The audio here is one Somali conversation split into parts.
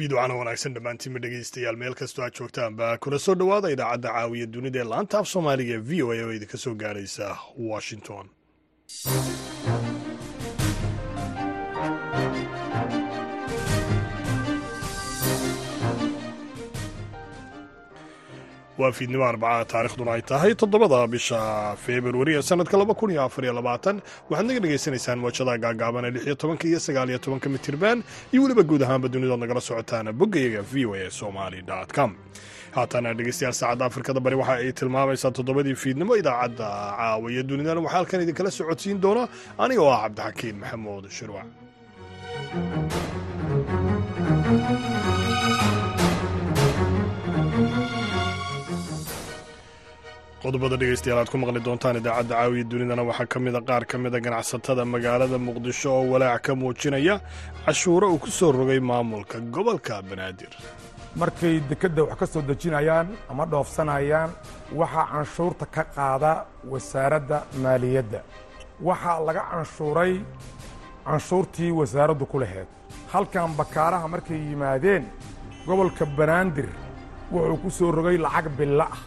fiidocana wanaagsan dhammaantiinma dhegaystayaal. Meel kastoo aad joogtaanba kuna soo dhowaada idaacadda caawiya dunida ee laanta af soomaaliga v o a oo idinka soo gaaraysa washington waa fiidnimo arbacaa taarikhduna ay tahay toddobada bisha februari ee sanadka waxaad naga dhegaysanaysaan moojadaha gaagaaban ee lix iyo tobanka iyo sagaal iyo tobanka mitirban iyo weliba guud ahaanba dunidood nagala socotaan boggayaga v o a somali com. Haatana dhegeystayaal saacadda afrikada bari waxa ay tilmaamaysaa toddobadii fiidnimo idaacadda caawiya dunidana. Waxaa halkan idinkala socodsiin doona aniga oo ah cabdixakiin maxamuud shirwac qodobada dhegaystayaal aad ku maqli doontaan idaacadda caawiya dunidana. Waxaa ka mida qaar ka mida ganacsatada magaalada muqdisho oo walaac ka muujinaya cashuuro uu ku soo rogay maamulka gobolka banaadir. Markay dekedda wax ka soo dejinayaan ama dhoofsanayaan waxaa canshuurta ka qaada wasaaradda maaliyadda. Waxaa laga canshuuray canshuurtii wasaaraddu ku laheyd halkan bakaaraha markay yimaadeen gobolka banaadir wuxuu ku soo rogay lacag billa ah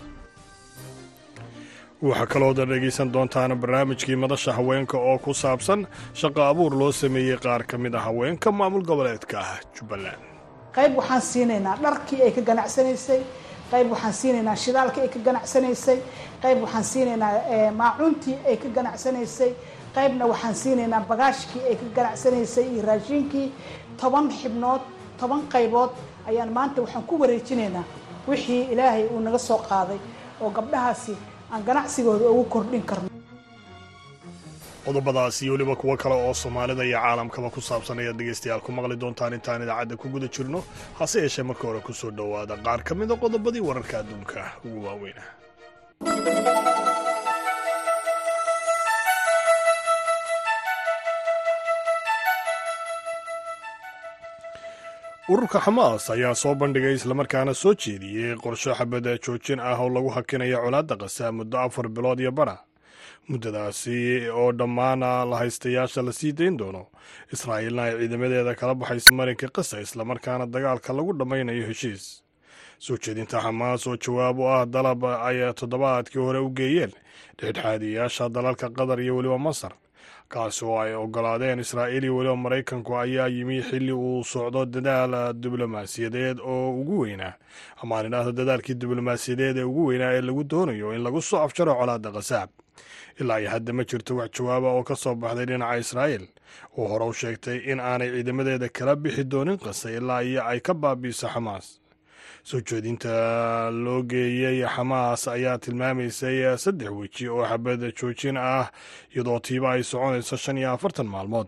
waxaa kalooda dhegaysan doontaan barnaamijkii madasha haweenka oo ku saabsan shaqo abuur loo sameeyey qaar ka mid a haweenka maamul goboleedka ah jubbaland. Qayb waxaan siinaynaa dharkii ay ka ganacsanaysay qayb waxaan siinaynaa shidaalkii ay ka ganacsanaysay qayb waxaan siinaynaa maacuuntii ay ka ganacsanaysay qaybna waxaan siinaynaa bagaashkii ay ka ganacsanaysay iyo raashiinkii toban xibnood toban qaybood. Ayaan maanta waxaan ku wareejinaynaa wixii ilaahay uu naga soo qaaday oo gabdhahaasi aan ganacsigooda ugu kordhin karno. Qodobadaas iyo weliba kuwo kale oo soomaalida iyo caalamkaba ku saabsan ayaad dhegaystayaal ku maqli doontaan intaan idaacadda ku guda jirno hase yeeshee marka hore ku soo dhowaada. Qaar ka mida qodobadii wararka adduunka ugu waaweyna ururka xamaas ayaa soo bandhigay islamarkaana soo jeediyey qorsho xabada joojin ah oo lagu hakinayo colaadda qasa muddo afar bilood iyo bara. Muddadaasi oo dhammaan la haystayaasha la sii dayn doono. Israa'iilna ay ciidamadeeda kala baxaysa marinka qasa islamarkaana dagaalka lagu dhammaynayo heshiis. Soo jeedinta xamaas oo jawaab u ah dalab ay toddobaadkii hore u geeyeen. Dhexdhexaadiyayaasha dalalka qatar iyo weliba masar kaasi oo ay ogolaadeen israa'iil iyo weliba maraykanku ayaa yimi xilli uu socdo dadaal diblomaasiyadeed oo ugu weynaa. Amaan idhaahdo dadaalkii diblomaasiyadeed ee ugu weynaa ee lagu doonayo in lagu soo afjaro colaadda qasaab ilaa iyo hadda ma jirto wax jawaaba oo ka soo baxday dhinaca israa'iil. Oo hore u sheegtay in aanay ciidamadeeda kala bixi doonin qasa ilaa iyo ay ka baabi'iso xamaas soo jeedinta loo geeyey xamaas ayaa tilmaamaysay saddex weji oo xabad joojin ah iyadoo tiiba ay soconayso shan iyo afartan maalmood.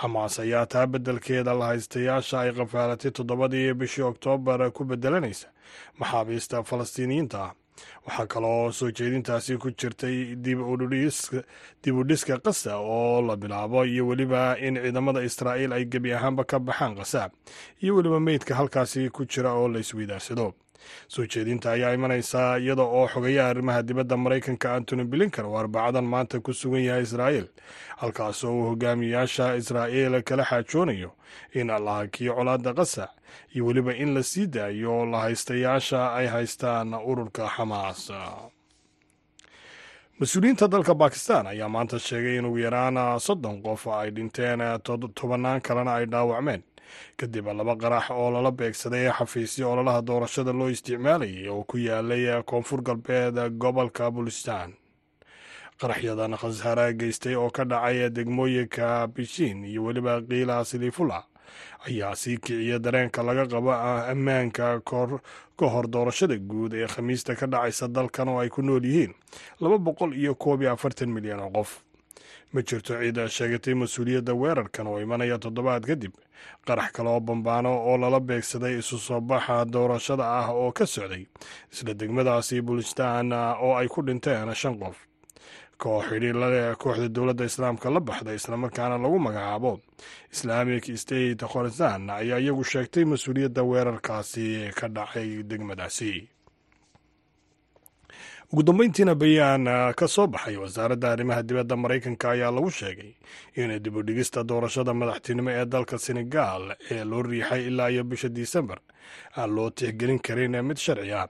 Xamaas ayaa taa beddelkeeda la haystayaasha ay qafaalatay toddobadii bishii oktoobar ku bedelanaysa maxaabiista falastiiniyiinta. ah waxaa kaloo soo jeedintaasi ku jirtay dib u dhiska qasa oo la bilaabo iyo weliba in ciidamada israa'iil ay gebi ahaanba ka baxaan qasaab iyo weliba meydka halkaasi ku jira oo la isweydaarsado soo jeedinta ayaa imanaysaa iyada oo xogayaha arrimaha dibadda maraykanka antony blinkan oo arbacadan maanta ku sugan yahay israa'iil. Halkaas oo uu hogaamiyayaasha israa'iil kala xaajoonayo in la hakiyo colaadda qasa iyo weliba in la sii daayo la haystayaasha ay haystaan ururka xamaas mas'uuliyiinta dalka bakistan ayaa maanta sheegay in ugu yaraan soddon qof ay dhinteen tobannaan kalena ay dhaawacmeen kadib laba qarax oo lala beegsaday xafiisyo ololaha doorashada loo isticmaalayay oo ku yaalay koonfur galbeed gobolka bulistan. Qaraxyadan khasaare geystay oo ka dhacay degmooyinka bishiin iyo weliba kiila silifula ayaa sii kiciya dareenka laga qabo ammaanka ka hor doorashada guud ee khamiista ka dhacaysa dalkan oo ay ku nool yihiin laba boqol iyo koob iyo afartan milyan oo qof ma jirto ciid sheegatay mas'uuliyadda weerarkan oo imanaya toddobaad kadib qarax kale oo bambaano oo lala beegsaday isu soo baxa doorashada ah oo ka socday isla degmadaasi bulistan oo ay ku dhinteen shan qof. Koox xidhiirlale kooxda dowladda islaamka la baxda islamarkaana lagu magacaabo islamic state khorasan ayaa iyagu sheegtay mas'uuliyadda weerarkaasi ka dhacay degmadaasi ugu dambeyntiina bayaan ka soo baxay wasaaradda arrimaha dibadda maraykanka ayaa lagu sheegay in dib u dhigista doorashada madaxtinimo ee dalka senegaal ee loo riixay ilaa iyo bisha disembar aan loo tixgelin karin mid sharci ah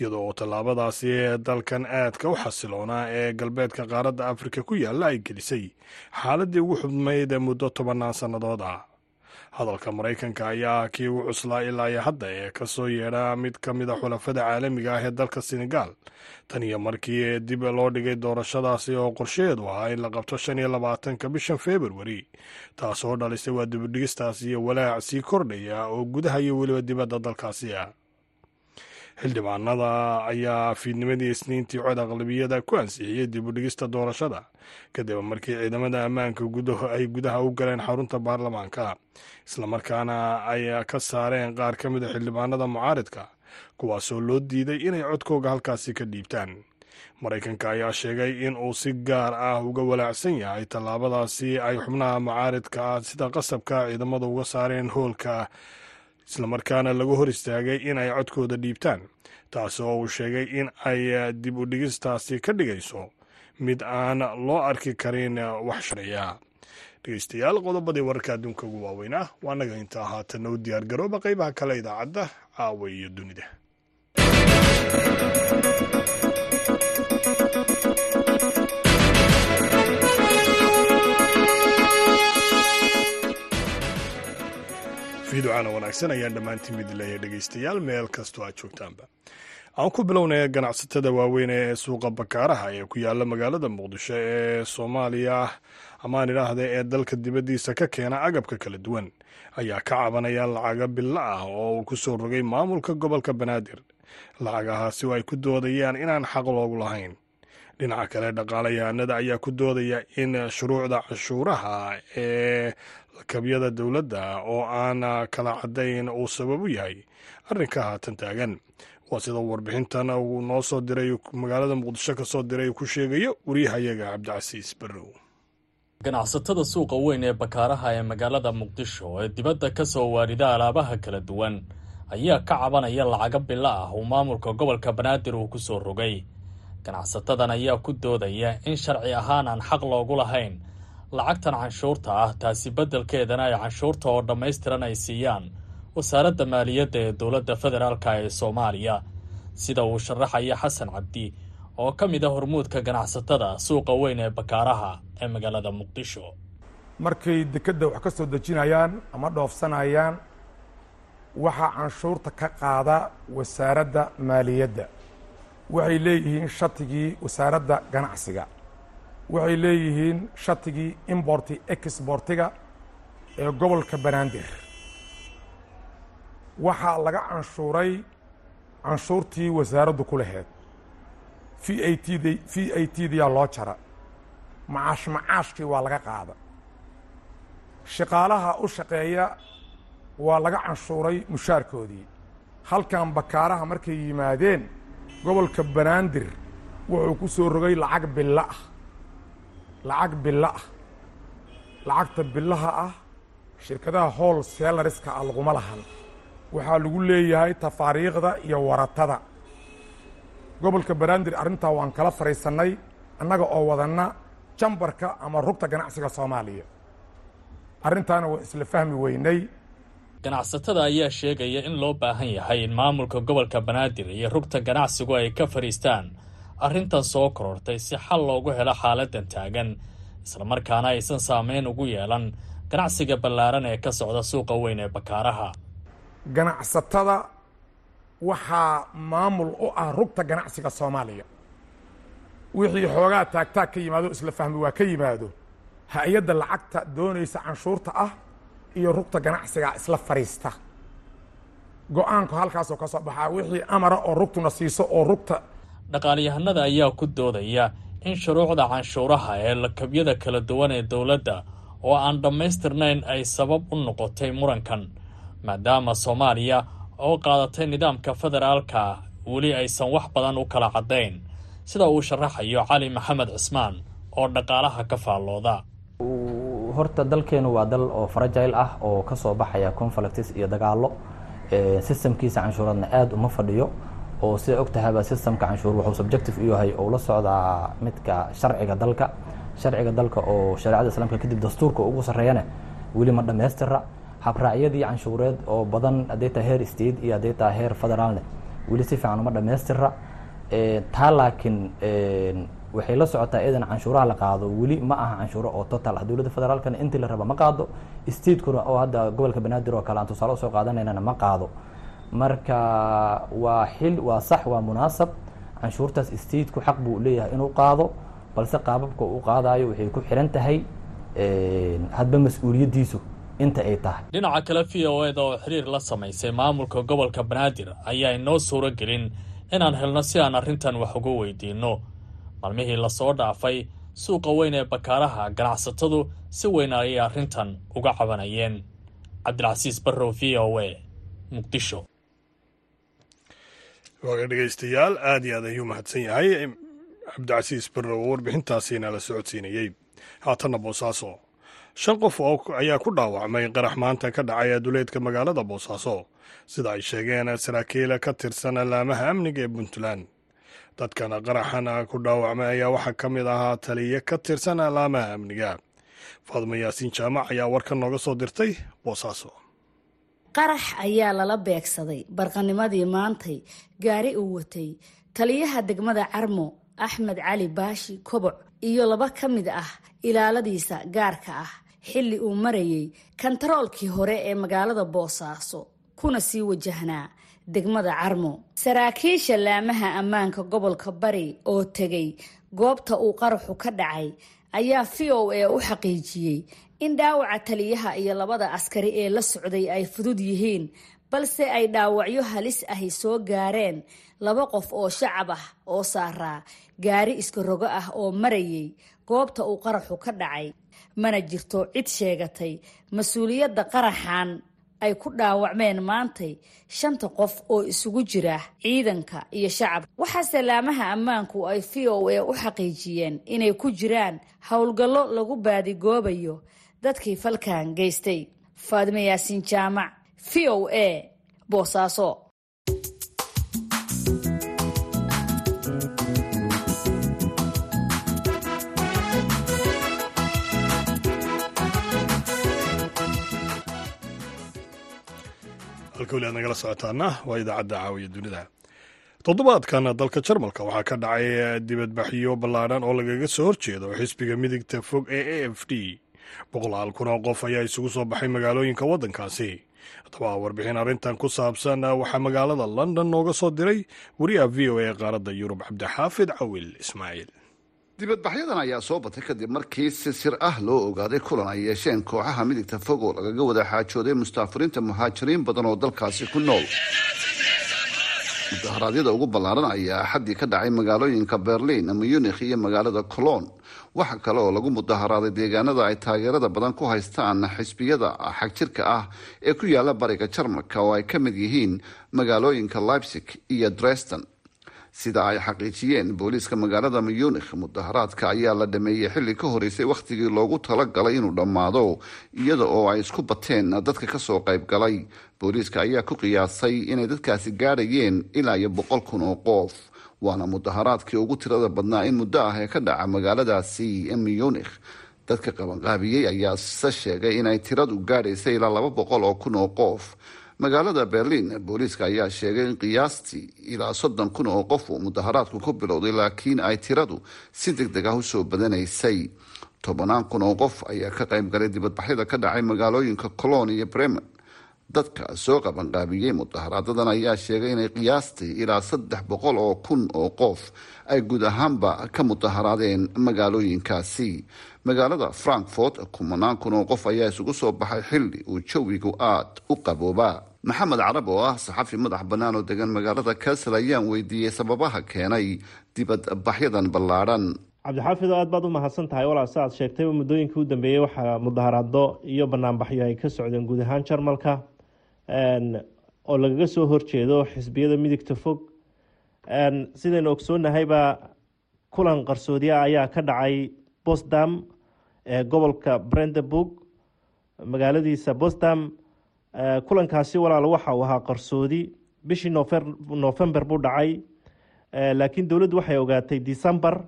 iyadoo tallaabadaasi ee dalkan aadka u xasiloonaa ee galbeedka qaaradda afrika ku yaalla ay gelisay. Xaaladdii ugu xubmayd muddo tobannaan sannadood ah hadalka maraykanka ayaa kii ugu cuslaa ilaa iyo hadda ee ka soo yeedha mid ka mid a xulafada caalamiga ah ee dalka senegaal. Tan iyo markii dib loo dhigay doorashadaasi oo qorsheedu ahaa in la qabto shan iyo labaatanka bishan februari taasoo dhalisay waa dibudhigistaas iyo walaac sii kordhaya oo gudaha iyo weliba dibadda dalkaasi ah xildhibaanada ayaa fiidnimadii isniintii cod aqlabiyada ku ansixiyey dib u dhigista doorashada. Kadib markii ciidamada ammaanka ay gudaha u galeen xarunta baarlamaanka islamarkaana ay ka saareen qaar ka mid a xildhibaanada mucaaridka kuwaasoo loo diiday inay codkooga halkaasi ka dhiibtaan. Maraykanka ayaa sheegay in uu si gaar ah uga walaacsan yahay tallaabadaasi ay xubnaha mucaaridka ah sida qasabka ciidamada uga saareen hoolka islamarkaana lagu hor istaagay in ay codkooda dhiibtaan taasoo uu sheegay in ay dib u dhigistaasi ka dhigayso mid aan loo arki karin wax sharciya dhegeystayaal qodobadii wararka adduunka ugu waaweynaa waa naga intaa haatanna u diyaar garooba qeybaha kale idaacadda caawa iyo dunida fiiducaana wanaagsan ayaan dhammaantiin mid leeyahay dhegeystayaal meel kastoo aad joogtaanba. Aan ku bilownay ganacsatada waaweyn ee suuqa bakaaraha ee ku yaalla magaalada muqdisho ee soomaaliya. Amaan idhaahda ee dalka dibaddiisa ka keena agabka kala duwan. Ayaa ka cabanaya lacaga billa ah oo uu ku soo rogay maamulka gobolka banaadir. Lacagahaasi oo ay ku doodayaan inaan xaq loogu lahayn. Dhinaca kale dhaqaalayahanada ayaa ku doodaya in shuruucda cashuuraha ee lakabyada dowladda oo aan kala caddayn uu sabab u yahay arrinka haatan taagan. Waa sida warbixintan uu noo soo diray magaalada muqdisho ka soo diray ku sheegayo waryahayaga cabdicasiis barrow. Ganacsatada suuqa weyn ee bakaaraha ee magaalada muqdisho ee dibadda ka soo waarida alaabaha kala duwan ayaa ka cabanaya lacaga bilo ah uu maamulka gobolka banaadir uu ku soo rogay. Ganacsatadan ayaa ku doodaya in sharci ahaan aan xaq loogu lahayn lacagtan canshuurta ah taasi beddelkeedana ay canshuurta oo dhammaystiran ay siiyaan wasaaradda maaliyadda ee dowladda federaalka ee soomaaliya. Sida uu sharaxaya xasan cabdi oo ka mid a hormuudka ganacsatada suuqa weyn ee bakaaraha ee magaalada muqdisho. Markay dekedda wax ka soo dejinayaan ama dhoofsanayaan waxaa canshuurta ka qaada wasaaradda maaliyadda waxay leeyihiin shatigii wasaaradda ganacsiga waxay leeyihiin shatigii importi exbortiga ee gobolka banaadir. Waxaa laga canshuuray canshuurtii wasaaraddu ku laheyd v a t d v a t diyaa loo jara. Macaash macaashkii waa laga qaada. Shaqaalaha u shaqeeya waa laga canshuuray mushaarkoodii. Halkan bakaaraha markay yimaadeen gobolka banaadir wuxuu ku soo rogay lacag bilo ah lacag bilo ah lacagta bilaha ah shirkadaha hool seelariska ah laguma lahan. Waxaa lagu leeyahay tafaariikhda iyo waratada. Gobolka banaadir arrintaa waan kala fadhiisannay annaga oo wadanna jambarka ama rugta ganacsiga soomaaliya. Arrintaana waan isla fahmi weynay. Ganacsatada ayaa sheegaya in loo baahan yahay in maamulka gobolka banaadir iyo rugta ganacsigu ay ka fadhiistaan arrintan soo korortay si xal loogu helo xaaladan taagan islamarkaana aysan saameyn ugu yeelan ganacsiga ballaaran ee ka socda suuqa weyn ee bakaaraha ganacsatada waxaa maamul u ah rugta ganacsiga soomaaliya. Wixii xoogaa taagtaag ka yimaado isla fahmi waa ka yimaado. Hay'adda lacagta doonaysa canshuurta ah iyo rugta ganacsiga isla fadhiista go'aanku halkaasoo ka soo baxaa wixii amara oo rugtuna siiso oo rugta dhaqaalyahanada ayaa ku doodaya in shuruucda canshuuraha ee lakabyada kala duwan ee dowladda oo aan dhammaystirnayn ay sabab u noqotay murankan maadaama soomaaliya oo qaadatay nidaamka federaalka weli aysan wax badan u kala caddayn. Sida uu sharaxayo cali maxamed cismaan oo dhaqaalaha ka faallooda. Horta dalkeenu waa dal oo farajayl ah oo ka soo baxaya conflicts iyo dagaallo sistamkiisa canshuuradna aada uma fadhiyo oo sida og systemka canshuur wuxuu subjective u yahay oo la socdaa midka sharciga dalka. Sharciga dalka oo shareecada islaamka kadib dastuurka ugu sarreeyana weli ma dhammaystira habraacyadii canshuureed oo badan hadday tahay heer state iyo hadday tahay heer federaalne weli si fiican uma dhammaystira taa laakiin waxay la socotaa idan canshuuraha la qaado weli ma aha canshuuro oo total. Ah dowladda federaalkana intii la raba ma qaado statekuna oo hadda gobolka banaadir oo kale aan tusaale u soo qaadanaynana ma qaado marka waa xil waa sax waa munaasab. Canshuurtaas stateku xaq buu leeyahay inuu qaado balse qaababka uu qaadayo waxay ku xiran tahay hadba mas'uuliyaddiisu inta ay tahay. Dhinaca kale v o eda oo xiriir la samaysay maamulka gobolka banaadir ayaa inoo suuro gelin inaan helno si aan arrintan wax uga weydiinno. Maalmihii la soo dhaafay suuqa weyn ee bakaaraha ganacsatadu si weyn ayay arrintan uga cabanayeen. Cabdilcasiis barrow v o a muqdisho waaga dhegaystayaal aad iyo aad ayuu mahadsan yahay. Cabdicasiis barrow oo warbixintaasiina la socodsiinayey haatanna boosaaso. Shan qof ayaa ku dhaawacmay qarax maanta ka dhacay aduleedka magaalada boosaaso. Sida ay sheegeen saraakiil ka tirsan laamaha amniga ee puntland. Dadkan qaraxan ku dhaawacmay ayaa waxaa ka mid ahaa taliye ka tirsan laamaha amniga. Faadmo yaasiin jaamac ayaa warkan nooga soo dirtay boosaaso qarax ayaa lala beegsaday barqanimadii maantay gaari uu watay taliyaha degmada carmo axmed cali baashi koboc iyo laba ka mid ah ilaaladiisa gaarka ah. Xilli uu marayay kantaroolkii hore ee magaalada boosaaso kuna sii wajahnaa degmada carmo. Saraakiisha laamaha ammaanka gobolka bari oo tegay goobta uu qaraxu ka dhacay ayaa v o a u xaqiijiyey in dhaawaca taliyaha iyo labada askari ee la socday ay fudud yihiin balse ay dhaawacyo halis ahi soo gaareen. Laba qof oo shacab ah oo saaraa gaari iska rogo ah oo marayay goobta uu qaraxu ka dhacay. Mana jirto cid sheegatay mas'uuliyadda qaraxan ay ku dhaawacmeen maantay. Shanta qof oo isugu jira ciidanka iyo shacab. Waxaa salaamaha ammaanku ay v o a u xaqiijiyeen inay ku jiraan howlgallo lagu baadigoobayo dadkii falkan geystay faadime yaasiin jaamac v o a boosaaso. Halka weli aad nagala socotaana waa idaacadda caawiya dunida. Toddobaadkan dalka jarmalka waxaa ka dhacay dibadbaxyo ballaadhan oo lagaga soo horjeedo xisbiga midigta fog ee a f d boqolaal kun oo qof ayaa isugu soo baxay magaalooyinka waddankaasi. Haddaba warbixin arrintan ku saabsan waxaa magaalada london nooga soo diray wariyaha v o a qaaradda yurub cabdixaafid cawil ismaaciil dibadbaxyadan ayaa soo batay kadib markii si sir ah loo ogaaday kulan ay yeesheen kooxaha midigta fog lagaga wada xaajooday mustaafiriinta muhaajiriin badan oo dalkaasi ku nool. Mudaharaadyada ugu ballaaran ayaa axaddii ka dhacay magaalooyinka berliin munikh iyo magaalada colon waxa kale oo lagu mudaharaaday deegaanada ay taageerada badan ku haystaan xisbiyada xagjirka ah ee ku yaalla bariga jarmalka oo ay ka mid yihiin magaalooyinka leipzig iyo dresden. Sida ay xaqiijiyeen booliiska magaalada munikh mudaharaadka ayaa la dhameeyey xilli ka horeysay wakhtigii loogu talagalay inuu dhammaado iyada oo ay isku bateen dadka ka soo qayb galay. Booliiska ayaa ku qiyaasay inay dadkaasi gaadhayeen ilaa iyo boqol kun oo qof waana mudaharaadkii ugu tirada badnaa in muddo ah ee ka dhaca magaaladaasi munikh dadka qabanqaabiyey ayaa se sheegay inay tiradu gaadhaysay ilaa laba boqol oo kun oo qof. Magaalada berliin booliiska ayaa sheegay in qiyaastii ilaa soddon kun oo qof uu mudaharaadku ku bilowday laakiin ay tiradu si deg deg ah u soo badanaysay. Tobannaan kun oo qof ayaa ka qayb galay dibadbaxyada ka dhacay magaalooyinka colon iyo bremen dadka soo qabanqaabiyey mudaharaadadan ayaa sheegay inay qiyaastii ilaa saddex boqol oo kun oo qof ay guud ahaanba ka mudaharaadeen magaalooyinkaasi. Magaalada frankfort kumanaan kun oo qof ayaa isugu soo baxay xilli uu jawigu aad u qaboobaa. Maxamed carab oo ah saxafi madax bannaan oo degan magaalada kassel ayaan weydiiyey sababaha keenay dibadbaxyadan ballaadhan cabdixaafid aad baad u mahadsan tahay walaal si aad sheegtayba muddooyinkii u dambeeyey waxaa mudaharaado iyo banaanbaxyo ay ka socdeen guud ahaan jarmalka oo lagaga soo horjeedo xisbiyada midigta fog. Sidaynu ogsoonnahayba kulan qarsoodiya ayaa ka dhacay bosdam ee gobolka brandenburg magaaladiisa bosdam kulankaasi walaal waxa uu ahaa qarsoodi. Bishii november buu dhacay. Laakiin dowladdu waxay ogaatay december.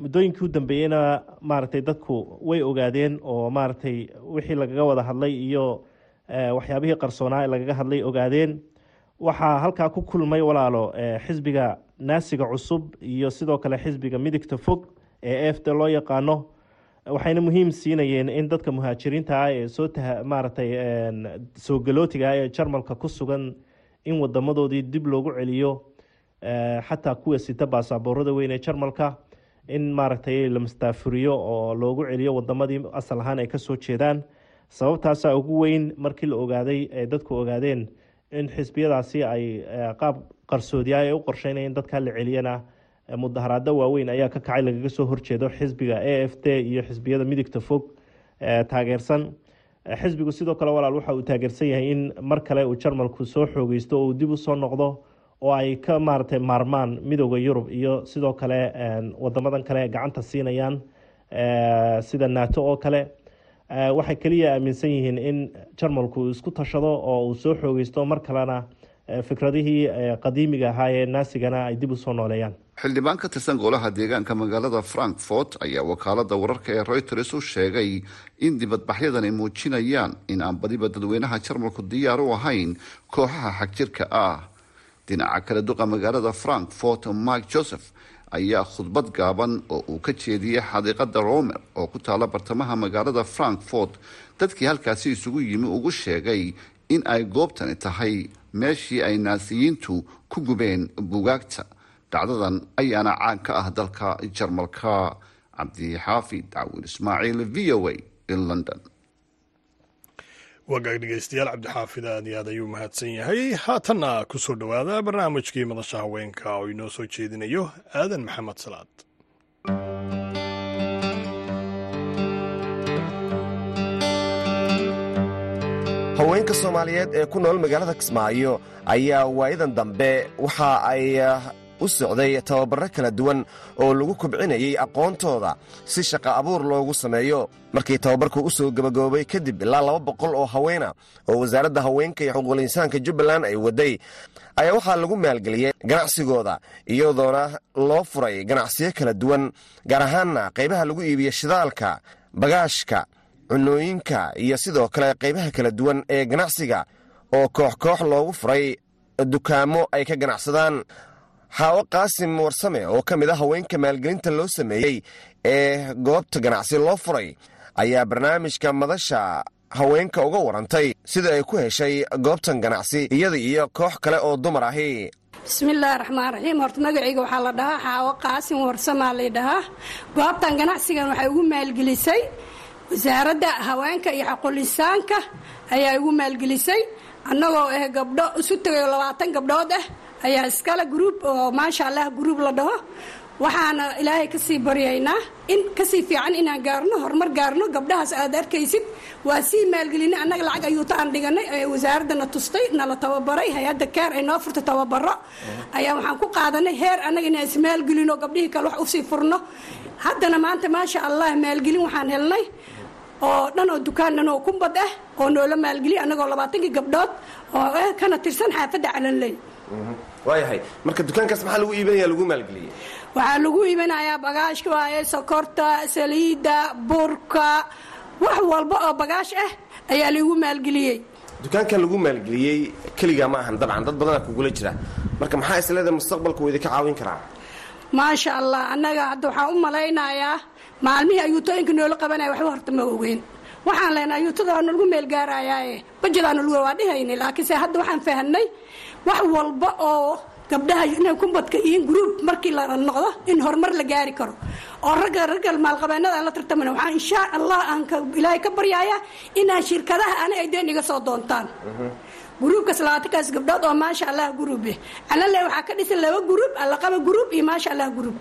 Muddooyinkii u dambeeyeyna maaragtay dadku way ogaadeen oo maaragtay wixii lagaga wada hadlay iyo waxyaabihii qarsoonaa ee lagaga hadlay ogaadeen. Waxaa halkaa ku kulmay walaalo xisbiga naasiga cusub iyo sidoo kale xisbiga midigta fog ee efd loo yaqaano. Waxayna muhiim siinayeen in dadka muhaajiriinta ah ee soo maaragtay soo galootiga ah ee jarmalka ku sugan in wadamadoodii dib loogu celiyo xataa kuwa sita baasaboorada weyn ee jarmalka in maaragtay la mastaafuriyo oo loogu celiyo wadamadii asal ahaan ay ka soo jeedaan sababtaasaa ugu weyn markii la ogaaday ee dadku ogaadeen in xisbiyadaasi ay qaab qarsoodiya ay u qorsheynayeen dadkaa la celiyana mudaharaado waaweyn ayaa ka kacay lagaga soo horjeedo xisbiga a f d iyo xisbiyada midigta fog taageersan. Xisbigu sidoo kale walaal waxa uu taageersan yahay in mar kale uu jarmalku soo xoogeysto oo dib u soo noqdo oo ay ka maaragtay maarmaan midooda yurub iyo sidoo kale wadamadan kale gacanta siinayaan sida nato oo kale waxay keliya aaminsan yihiin in jarmalku uu isku tashado oo uu soo xoogeysto mar kalena fikradihii qadiimiga ahaa ee naasigana ay dib u soo nooleeyaan. Xildhibaan ka tirsan golaha deegaanka magaalada frankfort ayaa wakaalada wararka ee reuters u sheegay in dibadbaxyadan ay muujinayaan in aan badiba dadweynaha jarmalku diyaar u ahayn kooxaha xagjirka ah. Dhinaca kale duqa magaalada frankfort mike joseph ayaa khudbad gaaban oo uu ka jeediyey xadiiqada romer oo ku taala bartamaha magaalada frankfort dadkii halkaasi isugu yimi ugu sheegay in ay goobtani tahay meeshii ay naasiyiintu ku gubeen bugaagta dhacdadan ayaana caan ka ah dalka jarmalka. Cabdixaafid cawil ismaaciil v o a london wagaag dhegeystayaal cabdixaafid aad iyo aad ayuu mahadsan yahay. Haatanna ku soo dhowaada barnaamijkii madasha haweenka oo inoo soo jeedinayo. Aadan maxamed salaad. Haweenka soomaaliyeed ee ku nool magaalada kismaayo ayaa waayadan dambe waxa ay u socday tababaro kala duwan oo lagu kobcinayay aqoontooda. Si shaqa abuur loogu sameeyo markii tababarku u soo gebagaboobay kadib ilaa laba boqol oo haweena oo wasaaradda haweenka iyo xuquuqul insaanka jubbaland ay waday ayaa waxaa lagu maalgeliyey ganacsigooda iyadoona loo furay ganacsiyo kala duwan gaar ahaanna qaybaha lagu iibiya shidaalka bagaashka cunooyinka iyo sidoo kale qaybaha kala duwan ee ganacsiga oo koox koox loogu furay dukaamo ay ka ganacsadaan xaawo qaasim warsame oo ka mid a haweenka maalgelinta loo sameeyey ee goobta ganacsi loo furay ayaa barnaamijka madasha haweenka uga warantay sida ay ku heshay goobtan ganacsi iyada iyo koox kale oo dumar ahi. Bismillaahi raxmaan raxiim horta magacayga waxaa la dhahaa xaawo qaasim warsamaa laydhahaa goobtan ganacsigan waxay ugu maalgelisay wasaaradda haweenka iyo xaqulisaanka ayaa igu maalgelisay annagoo ah gabdho isu tagayo labaatan gabdhood ah ayaa iskale gruub oo maasha allah gruub la dhaho. Waxaana ilaahay ka sii baryaynaa in ka sii fiican inaan gaarno horumar gaarno gabdhahaas aad arkaysid. Waa sii maalgelinay annaga lacag ayuuta dhiganay ee wasaaradana tustay nala tababaray hay'adda keer ay noo furtay tababaro. Ayaa waxaan ku qaadanay heer annaga inaan ismaalgelino gabdhihii kale wax u sii furno. Haddana maanta maasha allah maalgelin waxaan helnay oo dhan oo dukaan oo kumbad ah oo noola maalgeliya annagoo labaatankii gabdhood oo ah kana tirsan xaafadda calanley waayahay marka dukaankaas maxaa lagu iibinaya lagu maalgeliyey waxaa lagu iibinayaa bagaashka waaye sokorta saliidda burka wax walba oo bagaash ah ayaa laigu maalgeliyey dukaankan lagu maalgeliyey keligaa ma ahan dabcan dad badanaa kugula jira. Marka maxaa isleedahay mustaqbalka wuu idinka caawin karaa? Maasha allah annaga hadda waxaan u malaynayaa maalmihii ayuutooyinka noola qabanaya waxba horta ma ogeyn. Waxaan leenahay ayuutada waa nalagu meelgaarayaaye bajedaa nalagu waa dhihaynay laakiinse hadda waxaan fahanay wax walba oo gabdhaha inay kumbadka yihiin gruub markii la noqdo in horumar la gaari karo. Oo ragga ragga maalqabeennada aan la tartamana waxaan inshaa allah aan ilaahay ka baryayaa inaan shirkadaha ana ay deen iga soo doontaan. Gruubkaas labaatankaas gabdhood oo maasha allah gruube calale waxaa ka dhisan laba gruub allaqaba gruub iyo maasha allah gruub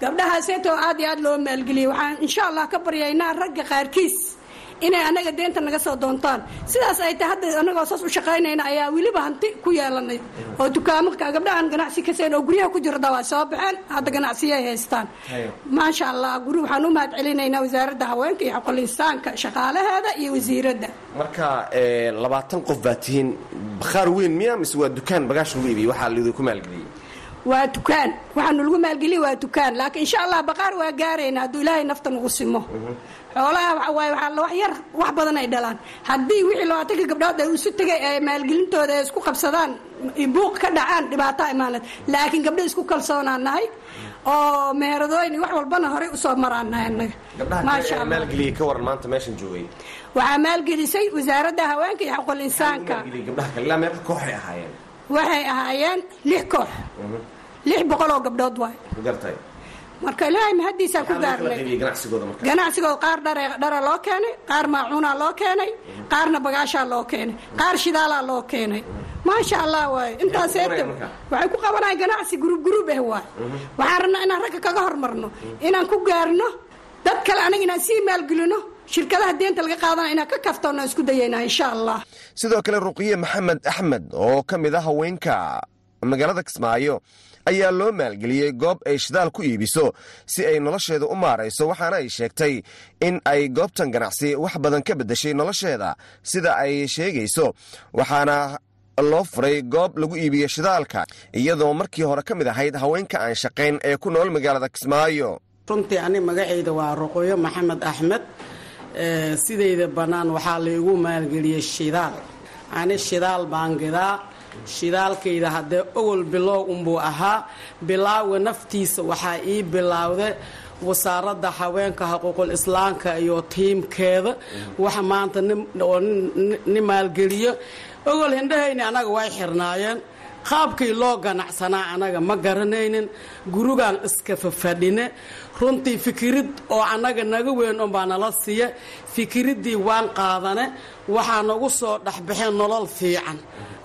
gabdhahaaseetoo aad iyo aad loo maalgeliyey waxaan insha allah ka baryaynaa ragga qaarkiis inay anaga deenta naga soo doontaan. Sidaas ay tahay hadda anagoo saas u shaqaynayna ayaa weliba hanti ku yeelanay. Oo dukaamaka gabdhahan ganacsi kasayn oo guryaha ku jirda waa soo baxeen hadda ganacsiyay haystaan. Maasha allah guri waxaan u mahad celinaynaa wasaaradda haweenka iyo xaqolinsaanka shaqaalaheeda iyo wasiiradda. Marka labaatan qof baa tihiin bakhaar weyn miya mise waa dukaan bagaash lagu iibiyey waxaa laidinku maalgeliyey. Waa dukaan. Waxaanu lagu maalgeliya waa dukaan. Laakiin insha allah baqaar waa gaarayna hadduu ilaahay nafta nagu simo xoolaha waxa waaye waxaa wax yar wax badan ay dhalaan. Haddii wixii labaatanka gabdhood ay isu tegay ee maalgelintooda ay isku qabsadaan buuq ka dhacaan dhibaataa imaanad. Laakiin gabdho isku kalsoonaan nahay oo meheradooyin wax walbana horey u soo maraan nahay annaga. Maasha allah. maalgeliyey ka waran maanta meeshan joogay waxaa maalgelisay wasaaradda haweenka iyo xaqul insaanka. Waxay ahaayeen lix koox. Lix boqol oo gabdhood waay marka ilaahay mahaddiisaan ku gaarnay ganacsigooda qaar dhare dhara loo keenay qaar maacuunaa loo keenay qaarna bagaashaa loo keenay qaar shidaalaa loo keenay. Maasha allah waay intaas eeta waxay ku qabanayan ganacsi guruub guruub ah waay. Waxaan rabnaa inaan ragga kaga hormarno inaan ku gaarno dad kale anaga inaan sii maalgelino shirkadaha deenta laga qaadana inaan ka kaftoona isku dayaynaa insha allah sidoo kale ruqiye maxamed axmed oo ka mid ah haweenka magaalada kismaayo ayaa loo maalgeliyey goob ay shidaal ku iibiso si ay nolosheeda u maarayso waxaana ay sheegtay in ay goobtan ganacsi wax badan ka beddeshay nolosheeda sida ay sheegayso. Waxaana loo furay goob lagu iibiyo shidaalka iyadoo markii hore ka mid ahayd haweenka aan shaqayn ee ku nool magaalada kismaayo. Runtii ani magacayda waa ruqoyo maxamed axmed sidayda bannaan waxaa laygu maalgeliyey shidaal. Ani shidaal baan gidaa shidaalkayda haddee ogol bilow unbuu ahaa bilaawga naftiisa waxaa ii bilaawda wasaaradda haweenka xuquuqul islaamka iyo tiimkeeda. Waxa maanta oo ni maalgeliyo. Ogol hindhahayni anaga way xirnaayeen. Qaabkii loo ganacsanaa anaga ma garanaynin. Gurugaan iska fafadhine runtii fikirid oo annaga naga weyn unbaa nala siiya. Fikiriddii waan qaadane waxaa nagu soo dhexbaxeen nolol fiican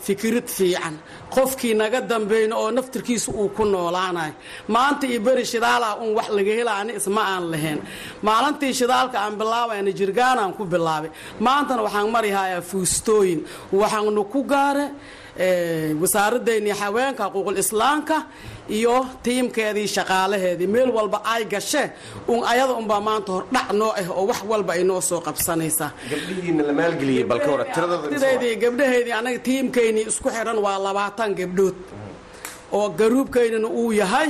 fikirid fiican. Qofkii naga dambayna oo naftirkiisa uu ku noolaanayo maanta iyo beri shidaalaa un wax laga hela ani isma aan lahayn. Maalintii shidaalka aan bilaabayna jirgaanaan ku bilaabay. Maantana waxaan marihayaa fuustooyin. Waxaanu ku gaare wasaaraddeennii haweenka xuquuqul islaamka iyo tiimkeedii shaqaalaheedii. Meel walba ay gashe un ayada unbaa maanta hordhac noo ah oo wax walba ay noo soo qabsanaysaa gabdhaheedii anaga tiimkaynii isku xidhan waa labaatan gabdhood. Oo garuubkaynina uu yahay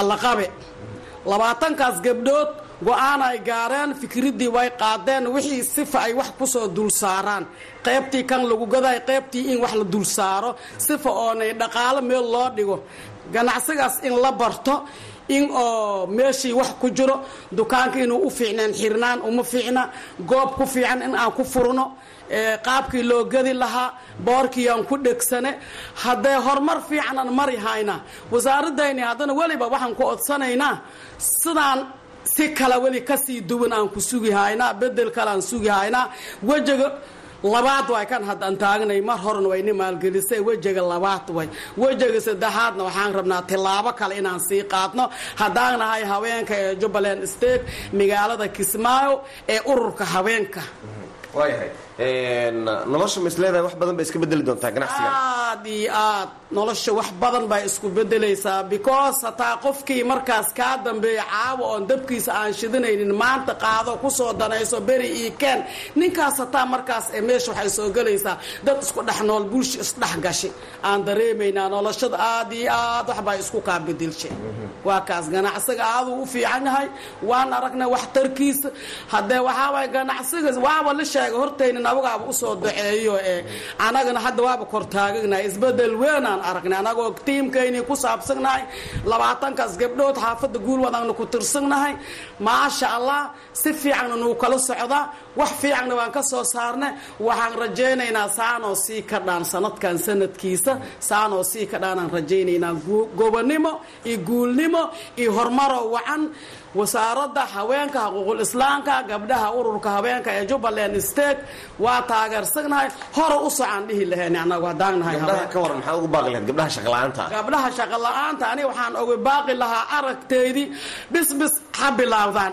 allaqabe. Labaatankaas gabdhood go'aan gaareen fikriddii way qaadeen wixii sifa ay wax ku soo dul saaraan. Qaybtii kan lagu gaday qaybtii in wax la dul saaro. Sifa oonay dhaqaalo meel loo dhigo. Ganacsigaas in la barto in oo meeshii wax ku jiro dukaanka inuu u fiicnaan xirnaan uma fiicna goob ku fiican in aan ku furno qaabkii loo gadi lahaa boorkii aan ku dhegsane. Haddee horumar fiicanan mari hayna wasaaradayni haddana weliba waxaan ku odsanaynaa sidaan si kale weli ka sii duwan aan ku sugi haynaa bedel kale aan sugi haynaa wejiga labaad way kan haddaan taagnay mar horena wayni maalgelisay wejiga labaad way. Wejiga saddexaadna waxaan rabnaa tilaabo kale inaan sii qaadno. Haddaan nahay haweenka ee jubbaland state magaalada kismaayo ee ururka haweenka waayahay nolosha ma isleedahay wax badan bay iska bedeli doontaa ganacsiga. Aad iyo aad nolosha wax badan bay isku bedelaysaa because hataa qofkii markaas kaa dambeeya caawa oon dabkiisa aan shidinaynin maanta qaado ku soo danayso beri io keen. Ninkaas hataa markaas ee meesha waxay soo gelaysaa dad isku dhex nool bulsha isdhex gashi. Aan dareemaynaa noloshada aad iyo aad waxbay isku kaa bedelsha waa kaas ganacsiga aaduu u fiican yahay. Waan aragnay waxtarkiisa haddee waxaaway ganacsiga waaba la sheegay hortaynin abagaaba u soo daceeyo ee anagana hadda waaba kortaaganahay isbeddel weynaan aragnay. Anagoo tiimkaynii ku saabsannahay labaatankaas gabdhood xaafadda guulwadaanna ku tirsannahay maasha allah si fiicanna nuu kala socdaa wax fiicanna waan ka soo saarnay. Waxaan rajaynaynaa saanoo sii ka dhaan sanadkan sanadkiisa. Saanoo sii ka dhaanaan rajaynaynaa gobonimo iyo guulnimo iyo horumaroo wacan wasaaradda haweenka xuquuqul islaamka gabdhaha ururka haweenka ee jubbaland state waa taageersagnahay hore u socaan dhihi lahayn anagu haddaan nahay gabdhaha ka waran maxaad ugu baaqi lahayd? Gabdhaha shaqla-aanta gabdhaha shaqo la'aanta aniga waxaan uga baaqi lahaa aragteydii bisbis ha bilaawdaan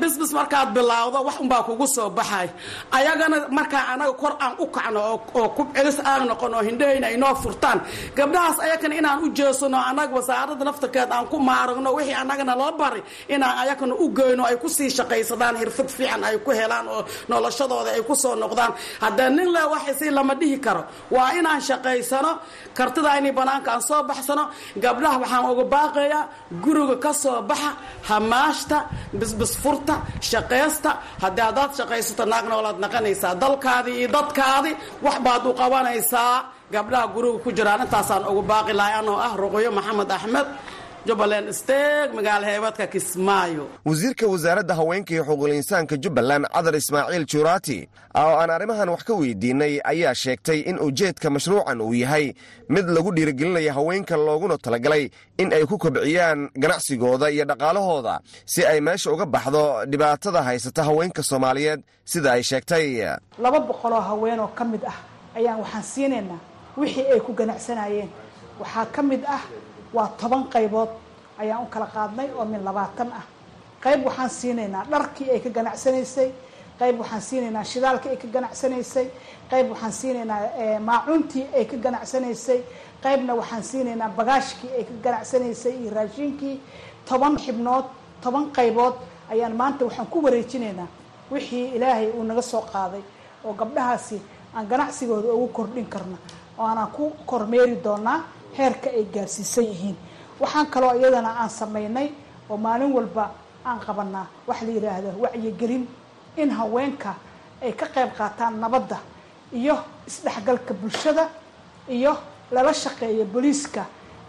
bisbis markaad bilaawdo wax unbaa kugu soo baxay. Ayagana markaa anaga kor aan u kacno oo kub celis aan noqon oo hindhahayna inoo furtaan. Gabdhahaas ayakana inaan u jeesano anaga wasaarada naftarkeed aan ku maaragno wixii anagana loo bari inaan ayakana u geyno ay ku sii shaqaysadaan hirfad fiican ay ku helaan oo noloshadooda ay ku soo noqdaan. Haddee nin le waxsi lama dhihi karo. Waa inaan shaqaysano kartida inay banaanka aan soo baxsano. Gabdhaha waxaan uga baaqayaa guriga ka soo baxa hamaashta bisbisfurta shaqaysta. Haddii haddaad shaqaysato naagna olaad naqanaysaa. Dalkaadii iyo dadkaadi wax baad u qabanaysaa. Gabdhaha guriga ku jiraan intaasaan uga baaqi lahay anoo ah ruqyo maxamed axmed jubbaland steeg magaala heebadka kismaayo. Wasiirka wasaaradda haweenka iyo xuquuqul insaanka jubbaland cadar ismaaciil juuraati oo aan arrimahan wax ka weydiinay ayaa sheegtay in ujeedka mashruucan uu yahay mid lagu dhiirigelinayo haweenka looguna talagalay in ay ku kobciyaan ganacsigooda iyo dhaqaalahooda si ay meesha uga baxdo dhibaatada haysata haweenka soomaaliyeed sida ay sheegtay. Laba boqoloo haweenoo ka mid ah ayaan waxaan siinaynaa wixii ay ku ganacsanayeen waxaa ka mid ah waa toban qaybood ayaan u kala qaadnay oo min labaatan ah. Qayb waxaan siinaynaa dharkii ay ka ganacsanaysay qayb waxaan siinaynaa shidaalkii ay ka ganacsanaysay qayb waxaan siinaynaa maacuuntii ay ka ganacsanaysay qaybna waxaan siinaynaa bagaashkii ay ka ganacsanaysay iyo raashinkii. Toban xibnood toban qaybood ayaan maanta waxaan ku wareejinaynaa wixii ilaahay uu naga soo qaaday oo gabdhahaasi aan ganacsigooda ugu kordhin karna oo aanaan ku kormeeri doonaa heerka ay gaarsiisan yihiin. Waxaan kaloo iyadana aan samaynay oo maalin walba aan qabanaa waxa la yidhaahdo wacyigelin in haweenka ay ka qayb qaataan nabadda iyo isdhexgalka bulshada iyo lala shaqeeyo booliiska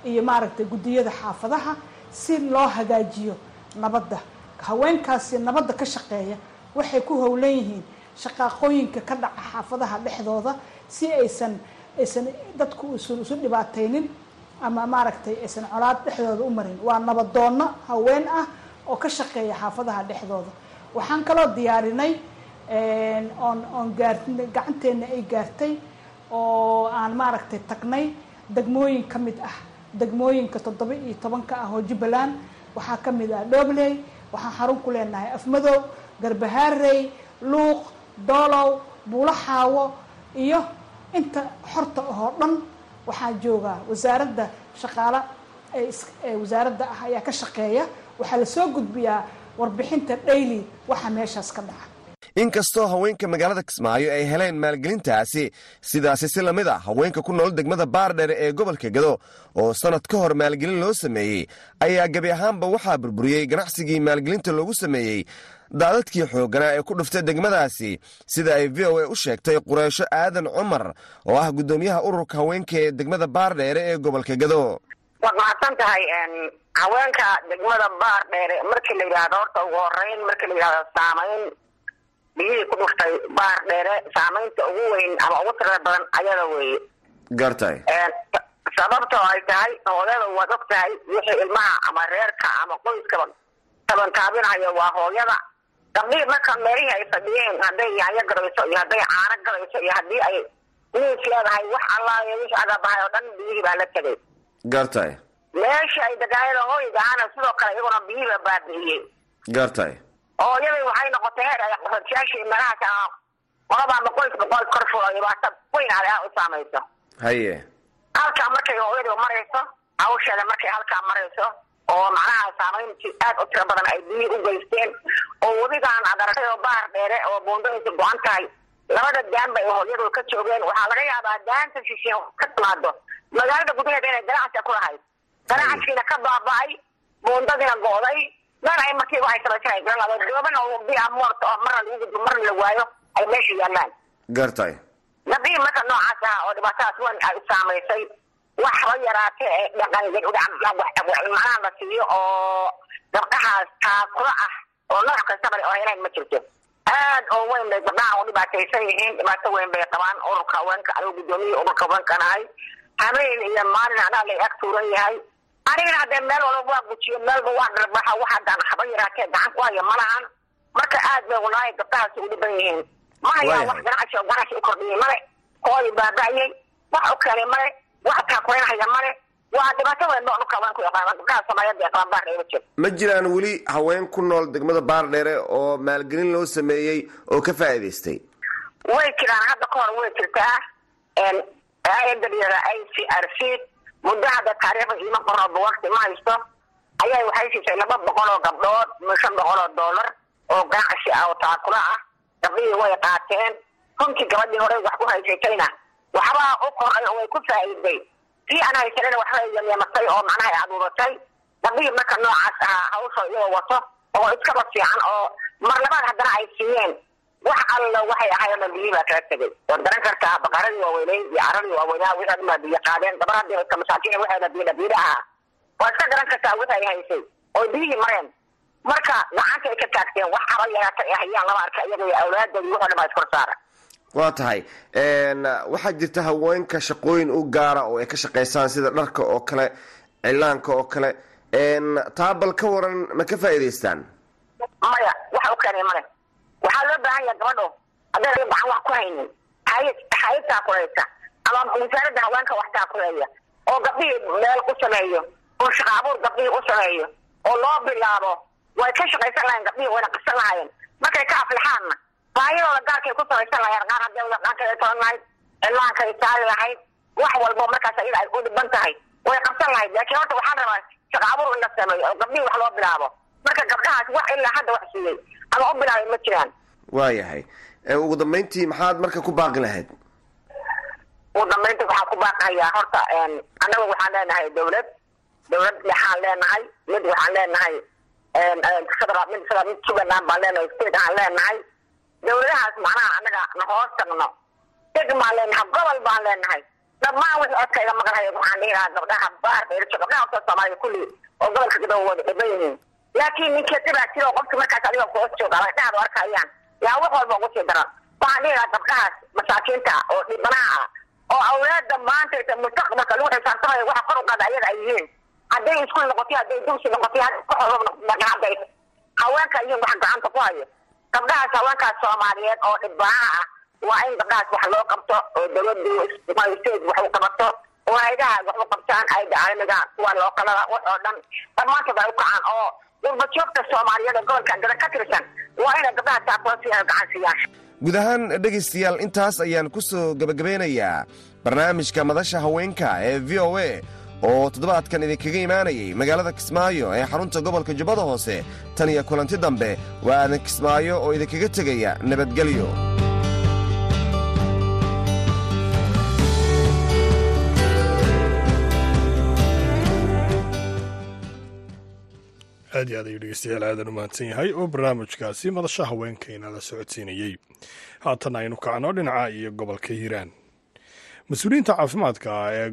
iyo maaragtay guddiyada xaafadaha si loo hagaajiyo nabadda. Haweenkaasi nabadda ka shaqeeya waxay ku howlan yihiin shaqaaqooyinka ka dhaca xaafadaha dhexdooda si aysan aysan dadku isu isu dhibaataynin ama maaragtay aysan colaad dhexdooda u marin. Waa nabadoonno haween ah oo ka shaqeeya xaafadaha dhexdooda. Waxaan kaloo diyaarinay oon oon gaar gacanteena ay gaartay oo aan maaragtay tagnay degmooyin ka mid ah. Degmooyinka toddoba iyo tobanka ah oo jubbaland. Waxaa ka mid ah dhobley waxaan xarun ku leenahay afmadow garbahaarey luuq doolow buulaxaawo iyo inta xorta ahoo dhan waxaa joogaa wasaaradda shaqaale ee wasaaradda ah ayaa ka shaqeeya. Waxaa la soo gudbiyaa warbixinta daily waxa meeshaas ka dhaca. Inkastoo haweenka magaalada kismaayo ay heleen maalgelintaasi sidaasi si la mid a haweenka ku nool degmada baardheer ee gobolka gado oo sannad ka hor maalgelin loo sameeyey ayaa gebi ahaanba waxaa burburiyey ganacsigii maalgelinta loogu sameeyey daadadkii xoogganaa ee ku dhuftay degmadaasi sida ay v o a u sheegtay qureysho aadan cumar oo ah guddoomiyaha ururka haweenka ee degmada baardheere ee gobolka gado. Waad mahadsan tahay haweenka degmada baardheere markii la yidhaahdo horta ugu horeyn markii la yidhahdo saamayn biyihii ku dhuftay baardheere saamaynta ugu weyn ama ugu tirada badan ayada weeye. Gartay sababtoo ay tahay hooyada waad og tahay wixii ilmaha ama reerka ama qoyskaba tabantaabinayo waa hooyada gabdhihii marka meelihii ay fadhiyeen hadday yaanyo gadayso iyo hadday caano gadayso iyo haddii ay niis leedahay wax allaaya wixii agabahay oo dhan biyihii baa la tegay gartay meeshii ay degaayada hooyga ahana sidoo kale iyaguna biyihiiba baabi'iyey gartay hooyadii waxay noqotay heer ay qaxootiyaashii meelahaas qolaba ama qoyska qoys kor dhibaato weyn aleha u saamayso haye halkaa markay hooyadu marayso hawsheeda markay halkaa marayso oo macnaha saamayntii aad u tiro badan ay biyihii u geysteen oo wadigaan ad aragtay oo baar dheere oo buundadiisa go-an tahay. Labada daanba ay hooyadu ka joogeen. Waxaa laga yaabaa daanta shishe ka timaado magaalada gudaheeda inay ganacsiga ku lahayd. Ganacsigiina ka baaba-ay buundadiina go-day. Meel ay markiiba ay samaysanay garan dooban oo bia moort oo marna lagu gudbo marna la waayo ay meesha yaalaan gartay gabdhihii marka noocaas ah oo dhibaatadaas weyn ay saamaysay waxba yaraatee ee dhaqan macnaha la siiyo oo gabdhahaas taakuro ah oo nooc kastaba oo heleen ma jirto. Aad oo weyn bay gabdhaha u dhibaataysan yihiin dhibaato weyn bay qabaan ururka haweenka anigu guddoomiya ururka haweenkan ahay. Habeen iyo maalin anaa lay ag tuuran yahay. Anigana haddee meel walba waa gujiyo meelba waa dharbaxa wax haddaan haba yaraatee gacan ku haya ma lahan. Marka aad bay walaahi gabdhahaasi u dhiban yihiin. Ma hayaan wax ganacsi oo ganacsi u kordhiyey male. Hooy baaba'yey. Wax u keenay male wax taakureynhaya male waa dhibaato weyn baa dhulka haweenku yaqaan gabdhaha soomaaliyeed ee qabaan baardheere jir. Ma jiraan weli haween ku nool degmada baardheere oo maalgelin loo sameeyey oo ka faa'iidaystay? Way jiraan. Hadda ka hor way jirtaa ayadayada i c r c muddo hadda taariikhda iima qorooba wakti ma haysto. Ayaa waxay siisay laba boqol oo gabdhood shan boqol oo dollar oo ganacsi ah oo taakula ah. Gabdhihii way qaateen. Runtii gabadhii horey wax ku haysatayna waxbaa u koray oo way ku faa'iiday tii aan haysanina waxbay yamyamatay oo macnaha ay aduuratay gabdhihii marka noocaas ahaa hawsha iyagoo wato oo iskaba fiican oo mar labaad haddana ay siiyeen. Wax alla waxay ahaayeen biyihii baa kala tegay. Waad garan kartaa baqaradii waaweynay iyo caradii waaweynaa wixii ma biyo qaadeen gabar haddii iska masaakiin waxayna biyo dhabiida ahaa. Waad iska garan kartaa wixii ay haysay oo biyihii mareen. Marka gacanta ay ka taagteen wax haba yaraata ay hayaan lama arka iyaga iyo awlaadoodii wuxuu dhan baa iskor saara waa tahay. Waxaa jirta haweenka shaqooyin u gaara oo ay ka shaqaysaan sida dharka oo kale cilaanka oo kale. Taa bal ka waran ma ka faa'iidaystaan? Maya waxa u keenay male. Waxaa loo baahan yahay gabadho. Hadday gacan wax ku haynin. Hayad hayad taakulaysa ama wasaaradda haweenka wax taakuleeya oo gabdhihii meel u sameeyo. Oo shaqa abuur gabdhihii u sameeyo. Oo loo bilaabo. Way ka shaqaysan lahayen gabdhihii wayna qabsan lahaayeen. Markay ka aflixaanna baahidooda gaarkay ku samaysan lahayen qaar haddii dhaqankay tolan lahayd cilaankay saari lahayd wax walbo markaas iyada ay u dhiban tahay. Way qabsan lahayd laakiin horta waxaan rabaa shaqa abuur in la sameeyo oo gabdhihii wax loo bilaabo. Marka gabdhahaas wax ilaa hadda wax siiyey ama u bilaabay ma jiraan. Waayahay ugu dambeyntii maxaad marka ku baaqi lahayd? Ugu dambeyntii waxaan ku baaqayaa horta annaga waxaan leenahay dawlad. Dawlad dhexaan leenahay mid waxaan leenahay mid mid jubbaland baan leenahay state aan leenahay dawladahaas macnaha annaga na hoos tagno deg baan leenahay gobol baan leenahay dhammaan wixii codka iga maqlaya waxaan dhihi lahaa gabdhaha baarka irjo gabdhaha horta soomaaliya kulli oo gobolka gadow wada dhiban laakiin ninkii dhibaa jiro qofki markaas adiga ku hoos jooga dhexda arkayaan yaa wax walba ugu sii daran waxaan dhihi lahaa gabdhahaas masaakiinta oo dhibanaha ah oo awlaada maanta mustaqbalka lagu xisaabtamayo waxa kor u qaada ayaga ay yihiin hadday iskuul noqotay hadday dugsi noqotay hadday haweenka yihiin wax gacanta ku hayo gabdhahaas haweenkaas soomaaliyeed oo dhibanaha ah waa in gabdhahaas wax loo qabto oo dawladdu state wax u qabato oo haydaha wax qabtaan ayda caalamiga kuwa lookalada wax oo dhan dhammaantood ay u kacaan oo gurbajoogta soomaaliyeed oo gobolka gada ka tirsan waa inay gabdhaha taakulansi gacan siiyaan guud ahaan dhegaystayaal intaas ayaan ku soo gebagabeynayaa barnaamijka madasha haweenka ee v o a oo toddobaadkan idinkaga imaanayay magaalada kismaayo ee xarunta gobolka jubbada hoose. Tan iyo kulanti dambe waa aadan kismaayo oo idinkaga tegaya nabadgelyo. Aad iyo aad ayuu dhegeystayaal aadan u mahadsan yahay oo barnaamijkaasi madasha haweenkayna la socodsiinayey haatan aynu kacno dhinaca iyo gobolka hiiraan mas'uuliyiinta caafimaadka ee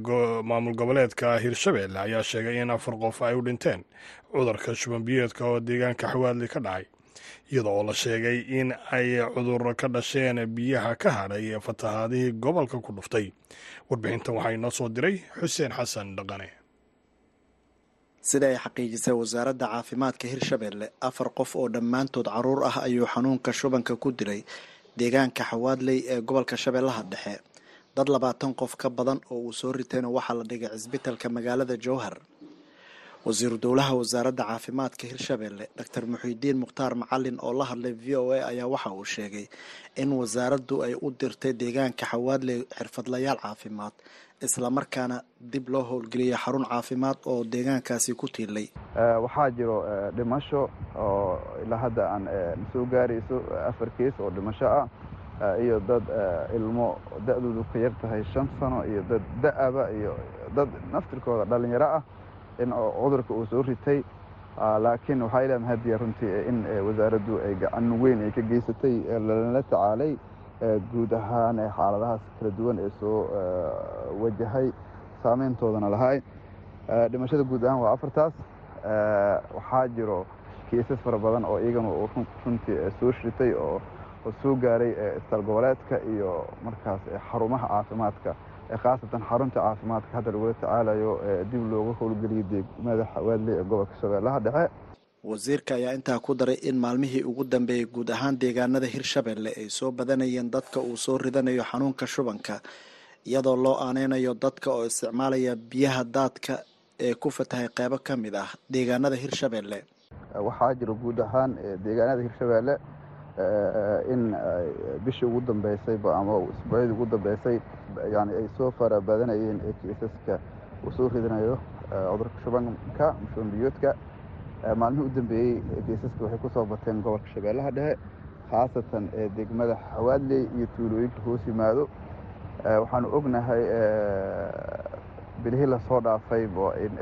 maamul goboleedka hirshabelle ayaa sheegay in afar qof ay u dhinteen cudurka shubanbiyeedka oo deegaanka xawaadli ka dhacay iyada oo la sheegay in ay cudur ka dhasheen biyaha ka hadhay fatahaadihii gobolka ku dhuftay. Warbixintan waxaa inoo soo diray xuseen xasan dhaqane. Sida ay xaqiijisay wasaaradda caafimaadka hirshabelle afar qof oo dhammaantood carruur ah ayuu xanuunka shubanka ku dilay deegaanka xawaadley ee gobolka shabeellaha dhexe dad labaatan qof ka badan oo uu soo ritayna waxaa la dhigay cisbitalka magaalada jowhar. Wasiiru dowlaha wasaaradda caafimaadka hirshabelle doctor muxiidiin mukhtaar macalin oo la hadlay v o a ayaa waxa uu sheegay in wasaaraddu ay u dirtay deegaanka xawaadley xirfadlayaal caafimaad islamarkaana dib loo howlgeliyay xarun caafimaad oo deegaankaasi ku tiilay waxaa jiro dhimasho oo ilaa hadda aan soo gaarayso afar kees oo dhimasho ah iyo dad ilmo da-doodu ka yar tahay shan sano iyo dad da'aba iyo dad naftirkooda dhalinyaro ah in cudurka uu soo ritay. Laakiin waxaa ilaa mahadiya runtii in wasaaraddu ay gacan weyn ay ka geysatay lala tacaalay guud ahaan xaaladahaas kala duwan ee soo wajahay saameyntoodana lahay dhimashada guud ahaan waa afartaas. Waxaa jiro kiisas fara badan oo iyagana runtii soo shritay oo soo gaaray isbitaal goboleedka iyo markaas xarumaha caafimaadka khaasatan xarunta caafimaadka hadda lagula tacaalayo dib looga howlgeliyay degmada xawaadley ee gobolka shabeellaha dhexe. Wasiirka ayaa intaa ku daray in maalmihii ugu dambeeyey guud ahaan deegaanada hirshabelle ay soo badanayeen dadka uu soo ridanayo xanuunka shubanka iyadoo loo aaneynayo dadka oo isticmaalaya biyaha daadka ee ku fatahay qeybo ka mid ah deegaanada hirshabeelle waxaa jira guud ahaan deegaanada hirshabeelle in bishii ugu dambeysayba ama isbuucyadii ugu dambeysay yani ay soo fara badanayeen ee kiisaska uu soo ridinayo cudurka shubanka shuban biyoodka maalmihii u dambeeyey kiisaska waxay ku soo bateen gobolka shabeellaha dhexe khaasatan ee degmada xawaadley iyo tuulooyinka hoos yimaado waxaanu ognahay bilihii la soo dhaafay in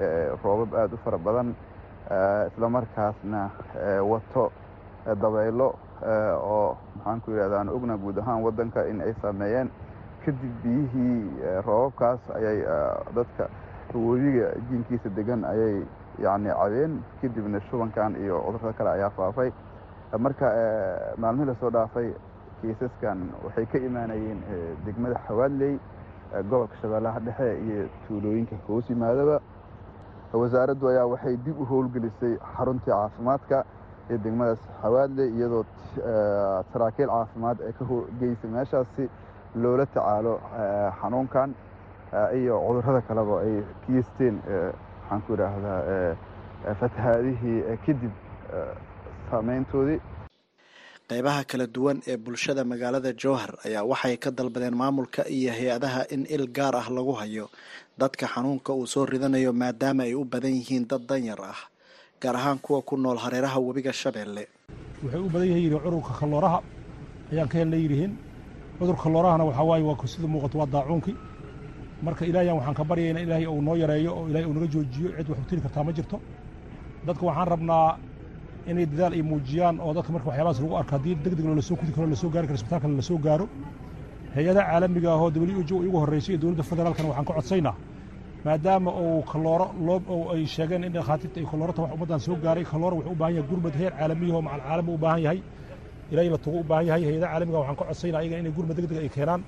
roobab aada u fara badan islamarkaasna wato dabaylo oo maxaanku yidhahda aan ogna guud ahaan waddanka in ay saameeyeen. Kadib biyihii roobabkaas ayay dadka webiga jiinkiisa degan ayay yacni cabeen. Kadibna shubankan iyo cudurrada kale ayaa faafay. Marka maalmihii la soo dhaafay kiisaskan waxay ka imaanayeen degmada xawaadley gobolka shabeellaha dhexe iyo tuulooyinka hoos yimaadaba. Wasaaraddu ayaa waxay dib u howlgelisay xaruntii caafimaadka ee degmadaas xawaadley iyadoo saraakiil caafimaad ee ka geysay meeshaasi loola tacaalo xanuunkan iyo cudurrada kaleba ay kiisteen maxaan ku idhaahdaa fatahaadihii kadib saameyntoodii qeybaha kala duwan ee bulshada magaalada jowhar ayaa waxay ka dalbadeen maamulka iyo hay'adaha in il gaar ah lagu hayo. Dadka xanuunka uu soo ridanayo maadaama ay u badan yihiin dad danyar ah gaar ahaan kuwa ku nool hareeraha webiga shabeelle waxay u badan yahay cudurka kalooraha ayaan ka helna yidhihiin cudurka kaloorahana waxaa waaye waa sida muuqato waa daacuunkii marka ilaahyan waxaan ka baryayna ilaahay uu noo yareeyo oo ilahay uu naga joojiyo cid wax u tiri kartaa ma jirto. Dadka waxaan rabnaa inay dadaal ay muujiyaan oo dadka marka waxyaabahaas lagu arko haddii deg loola soo kudi karo la soo gaari karo isbitaalkana la soo gaaro hay'adaha caalamiga ahoo w o j igu horreysay iyo dowladda federaalkana waxaan ka codsaynaa maadaama uu kalooro loo oo ay sheegeen in dhakhaatiirta ay kaloorata wax ummaddan soo gaaray kaloora wuxuu u baahan yahay gurmad heer caalamiya oo macal caalami u baahan yahay. Ilaahay la tugu u baahan yahay hay'adaha caalamiga waxaan ka codsaynaa ayaga inay gurmad deg deg ay keenaan.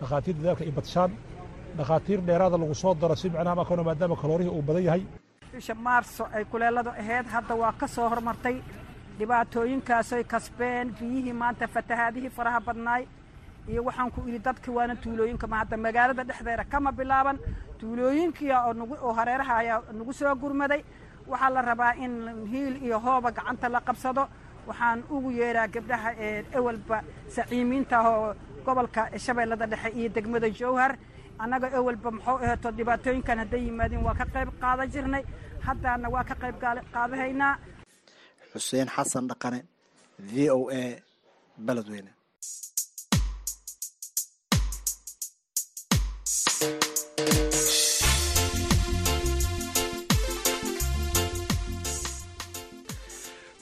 Dhakhaatiir dadaalka ay badshaan dhakhaatiir dheeraada lagu soo daro si macnaha makano maadaama kaloorihii uu badan yahay. Bisha maarso ay kuleeladu ahayd hadda waa ka soo hormartay dhibaatooyinkaasoy kasbeen biyihii maanta fatahaadihii faraha badnaay iyo waxaan ku idhi dadki waana tuulooyinka ma hadda magaalada dhexdeeda kama bilaaban. Tuulooyinkii oo hareeraha ayaa nagu soo gurmaday. Waxaa la rabaa in hiil iyo hooba gacanta la qabsado. Waxaan ugu yeedhaa gabdhaha ee ewelba saciimiinta oo gobolka shabeellada dhexe iyo degmada jowhar. Annaga ewelba muxuu aheeto dhibaatooyinkan hadday yimaadeen waa ka qayb qaadan jirnay. Haddaana waa ka qayb qaadahaynaa. Xuseen xasan dhaqane v o a beledweyne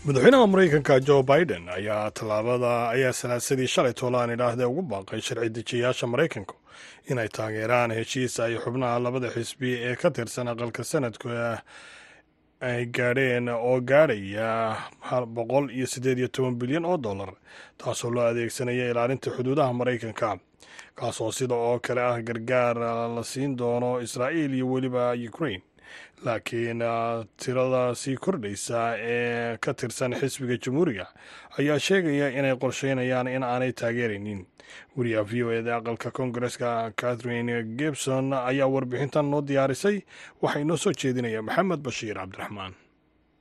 madaxweynaha maraykanka jo biden ayaa tallaabada ayaa salaasadii shalay toolaan idhaahdee ugu baaqay sharci dejiyayaasha maraykanku inay taageeraan heshiis ay xubnaha labada xisbi ee ka tirsan aqalka sanadka ay gaadheen oo gaadhaya boqol iyo siddeed iyo toban bilyan oo dollar taasoo loo adeegsanaya ilaalinta xuduudaha maraykanka. Kaasoo sida oo kale ah gargaar la siin doono israa'iil iyo weliba ukraine laakiin tirada sii kordhaysa ee ka tirsan xisbiga jamhuuriga ayaa sheegaya inay qorsheynayaan in aanay taageeraynin. Wariyaha v o eda aqalka koongareska catherine gibson ayaa warbixintan noo diyaarisay waxaa inoo soo jeedinaya maxamed bashiir cabdiraxmaan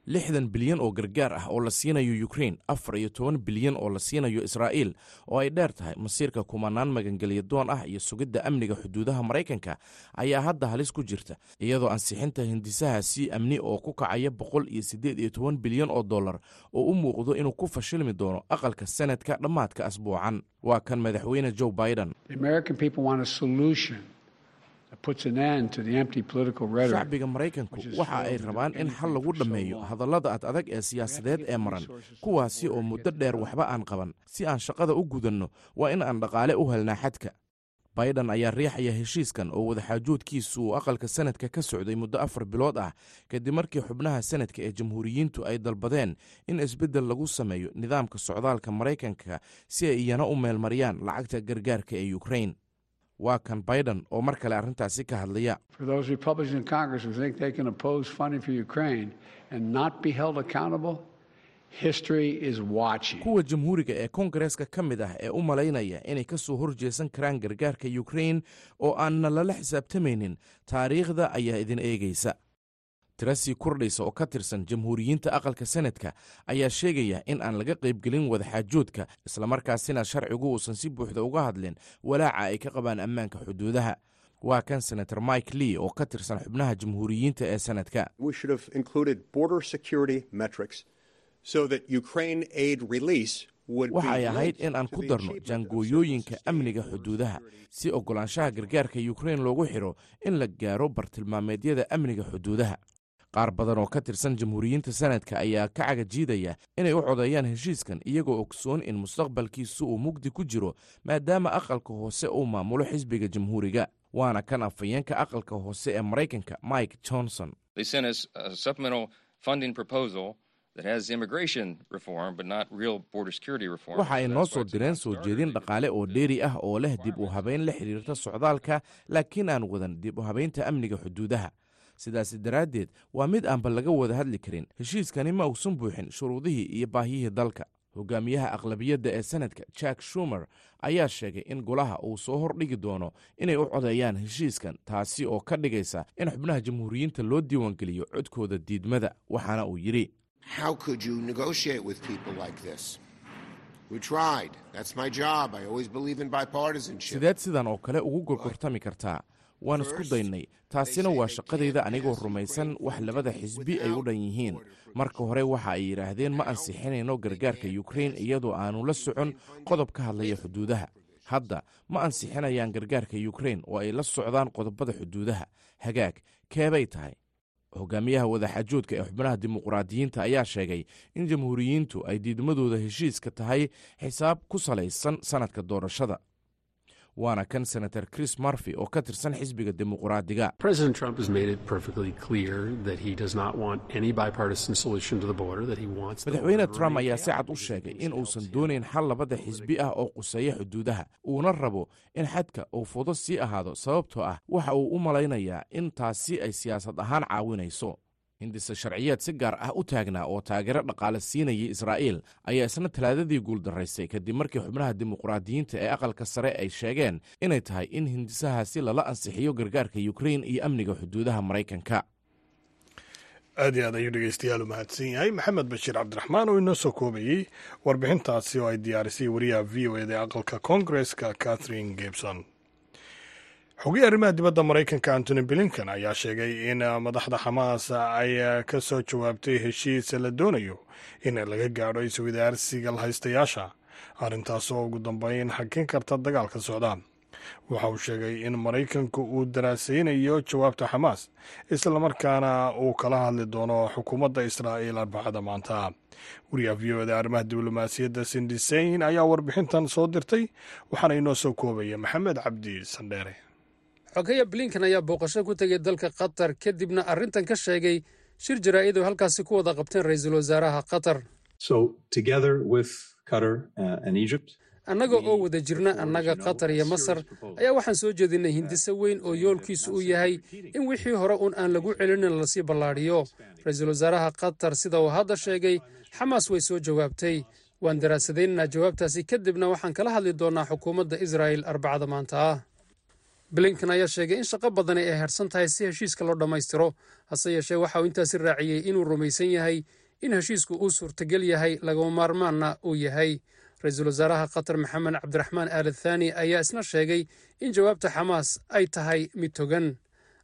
lixdan bilyan oo gargaar ah oo la siinayo yukrain afar iyo toban bilyan oo la siinayo israa'iil oo ay dheer tahay. Masiirka kumanaan magangelya doon ah iyo sugidda amniga xuduudaha maraykanka ayaa hadda halis ku jirta iyadoo ansixinta hindisaha sii amni oo ku kacaya boqol iyo siddeed iyo toban bilyan oo dollar oo u muuqdo inuu ku fashilmi doono aqalka sanadka dhammaadka asbuucan. Waa kan madaxweyne joe biden shacbiga maraykanku waxa ay rabaan in xal lagu dhammeeyo hadallada ad adag ee siyaasadeed ee maran kuwaasi oo muddo dheer waxba aan qaban. Si aan shaqada u gudanno waa in aan dhaqaale u helnaa xadka. Baidan ayaa riixaya heshiiskan oo wadaxaajoodkiisu uu aqalka sanadka ka socday muddo afar bilood ah kadib markii xubnaha sanadka ee jamhuuriyiintu ay dalbadeen in isbeddel lagu sameeyo nidaamka socdaalka maraykanka si ay iyana u meelmariyaan lacagta gargaarka ee yukrain waa kan biden oo mar kale arrintaasi ka hadlaya. Kuwa jamhuuriga ee kongareeska ka mid ah ee u malaynaya inay ka soo horjeesan karaan gargaarka yukrain oo aanna lala xisaabtamaynin taariikhda ayaa idin eegaysa tira sii kordhaysa oo ka tirsan jamhuuriyiinta aqalka senadka ayaa sheegaya in aan laga qaybgelin wadaxaajoodka islamarkaasina sharcigu uusan si buuxda uga hadlin walaaca ay ka qabaan ammaanka xuduudaha. Waa kan senator mike lee oo ka tirsan xubnaha jamhuuriyiinta ee sanadka. Waxay ahayd in aan ku darno jaangooyooyinka amniga xuduudaha si oggolaanshaha gargaarka yukrain loogu xidho in la gaaro bartilmaameedyada amniga xuduudaha qaar badan oo ka tirsan jamhuuriyiinta sanadka ayaa ka cagajiidaya inay u codeeyaan heshiiskan iyagoo ogsoon in mustaqbalkiisu uu mugdi ku jiro maadaama aqalka hoose uu maamulo xisbiga jamhuuriga. Waana kan afhayeenka aqalka hoose ee maraykanka mike johnson. Waxa ay noo soo direen soo jeedin dhaqaale oo dheeri ah oo leh dib u habeyn la xidhiirta socdaalka laakiin aan wadan dib u habeynta amniga xuduudaha sidaasi daraaddeed waa mid aanba laga wada hadli karin. Heshiiskani ma uusan buuxin shuruudihii iyo baahiyihii dalka. Hogaamiyaha aqlabiyadda ee sanadka jack shumer ayaa sheegay in golaha uu soo hordhigi doono inay u codeeyaan heshiiskan taasi oo ka dhigaysa in xubnaha jamhuuriyiinta loo diiwaangeliyo codkooda diidmada waxaana uu yidhi sideed sidan oo kale ugu gorgortami kartaa waan isku daynay. Taasina waa shaqadayda anigoo rumaysan wax labada xisbi ay u dhan yihiin. Marka hore waxa ay yidhaahdeen ma ansixinayno gargaarka yukrain iyadoo aanu la socon qodob ka hadlaya xuduudaha. Hadda ma ansixinayaan gargaarka yukrain oo ay la socdaan qodobada xuduudaha. Hagaag keebay tahay. Hogaamiyaha wadaxaajoodka ee xubnaha dimuqraadiyiinta ayaa sheegay in jamhuuriyiintu ay diidmadooda heshiiska tahay xisaab ku salaysan sanadka doorashada waana kan senator chris marfy oo ka tirsan xisbiga dimuqraadiga. Madaxweyne trump ayaa si cad u sheegay in uusan doonayn xal labada xisbi ah oo quseeya xuduudaha. Uuna rabo in xadka uu fudo sii ahaado sababtoo ah waxa uu u malaynayaa in taasi ay siyaasad ahaan caawinayso hindise sharciyeed si gaar ah u taagnaa oo taageero dhaqaale siinayay israa'iil ayaa isna talaadadii guuldaraysay kadib markii xubnaha dimuqraadiyiinta ee aqalka sare ay sheegeen inay tahay in hindisahaasi lala ansixiyo gargaarka yukrain iyo amniga xuduudaha maraykanka. Aad iyo aad ayuu dhegeystayaal u mahadsan yahay. Maxamed bashiir cabdiraxmaan oo inoo soo koobayey warbixintaasi oo ay diyaarisay wariyaha v o eda ee aqalka koongareska catherine gebson xogii arrimaha dibadda maraykanka antony blinken ayaa sheegay in madaxda xamaas ay ka soo jawaabtay heshiis la doonayo in laga gaadho iswadaarsiga lahaystayaasha. Arrintaasoo ugu dambeyn xakin karta dagaalka socda waxa uu sheegay in maraykanku uu daraasaynayo jawaabta xamaas islamarkaana uu kala hadli doono xukuumadda israa'iil arbacada maanta. Wariyaha v o eda arrimaha diblomaasiyadda sindiseyn ayaa warbixintan soo dirtay waxaana inoo soo koobaya maxamed cabdi sandheere xogaya blinken ayaa booqasho ku tegay dalka qatar kadibna arrintan ka sheegay shir jaraa'id oo halkaasi ku wada qabteen ra'iisul wasaaraha qatar. Annaga oo wada jirna annaga qatar iyo masar ayaa waxaan soo jeedinay hindise weyn oo yoolkiisu uu yahay in wixii hore uun aan lagu celinin la sii ballaadhiyo. Ra'iisul wasaaraha qatar sida uu hadda sheegay xamaas way soo jawaabtay. Waan daraasadaynanaa jawaabtaasi kadibna waxaan kala hadli doonnaa xukuumadda israa'il arbacada maanta. ah blinken ayaa sheegay in shaqo badani ay harsan tahay si heshiiska loo dhammaystiro hase yeeshee waxa uu intaasi raaciyey inuu rumaysan yahay in heshiisku uu suurtagel yahay lagama maarmaanna uu yahay. Ra'iisul wasaaraha qatar maxamed cabdiraxmaan aal thani ayaa isna sheegay in jawaabta xamaas ay tahay mid togan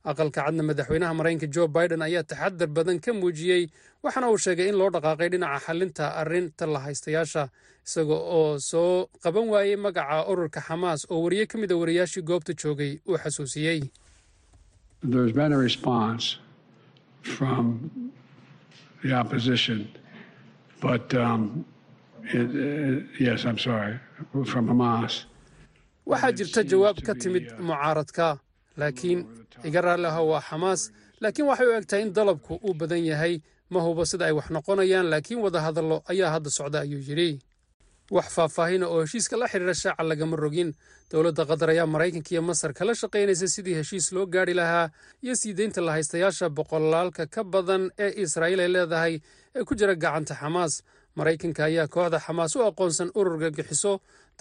aqalka cadna madaxweynaha maraykanka jo biden ayaa taxadar badan ka muujiyey waxaana uu sheegay in loo dhaqaaqay dhinaca xalinta arrinta la haystayaasha isaga oo soo qaban waayey magaca ururka xamaas oo wariye ka mid a wariyaashii goobta joogay uu xasuusiyey. Waxaa jirta jawaab ka timid mucaaradka laakiin iga raalli aha waa xamaas. Laakiin waxay u eg tahay in dalabku uu badan yahay. Ma hubo sida ay wax noqonayaan laakiin wada hadallo ayaa hadda socda ayuu yidhi. Wax faahfaahina oo heshiiska la xidhiira shaaca lagama rogin. Dowladda qatar ayaa maraykanka iyo masar kala shaqaynaysa sidii heshiis loo gaadhi lahaa iyo sii deynta lahaystayaasha boqolaalka ka badan ee israa'iil ay leedahay ee ku jira gacanta xamaas. Maraykanka ayaa kooxda xamaas u aqoonsan urur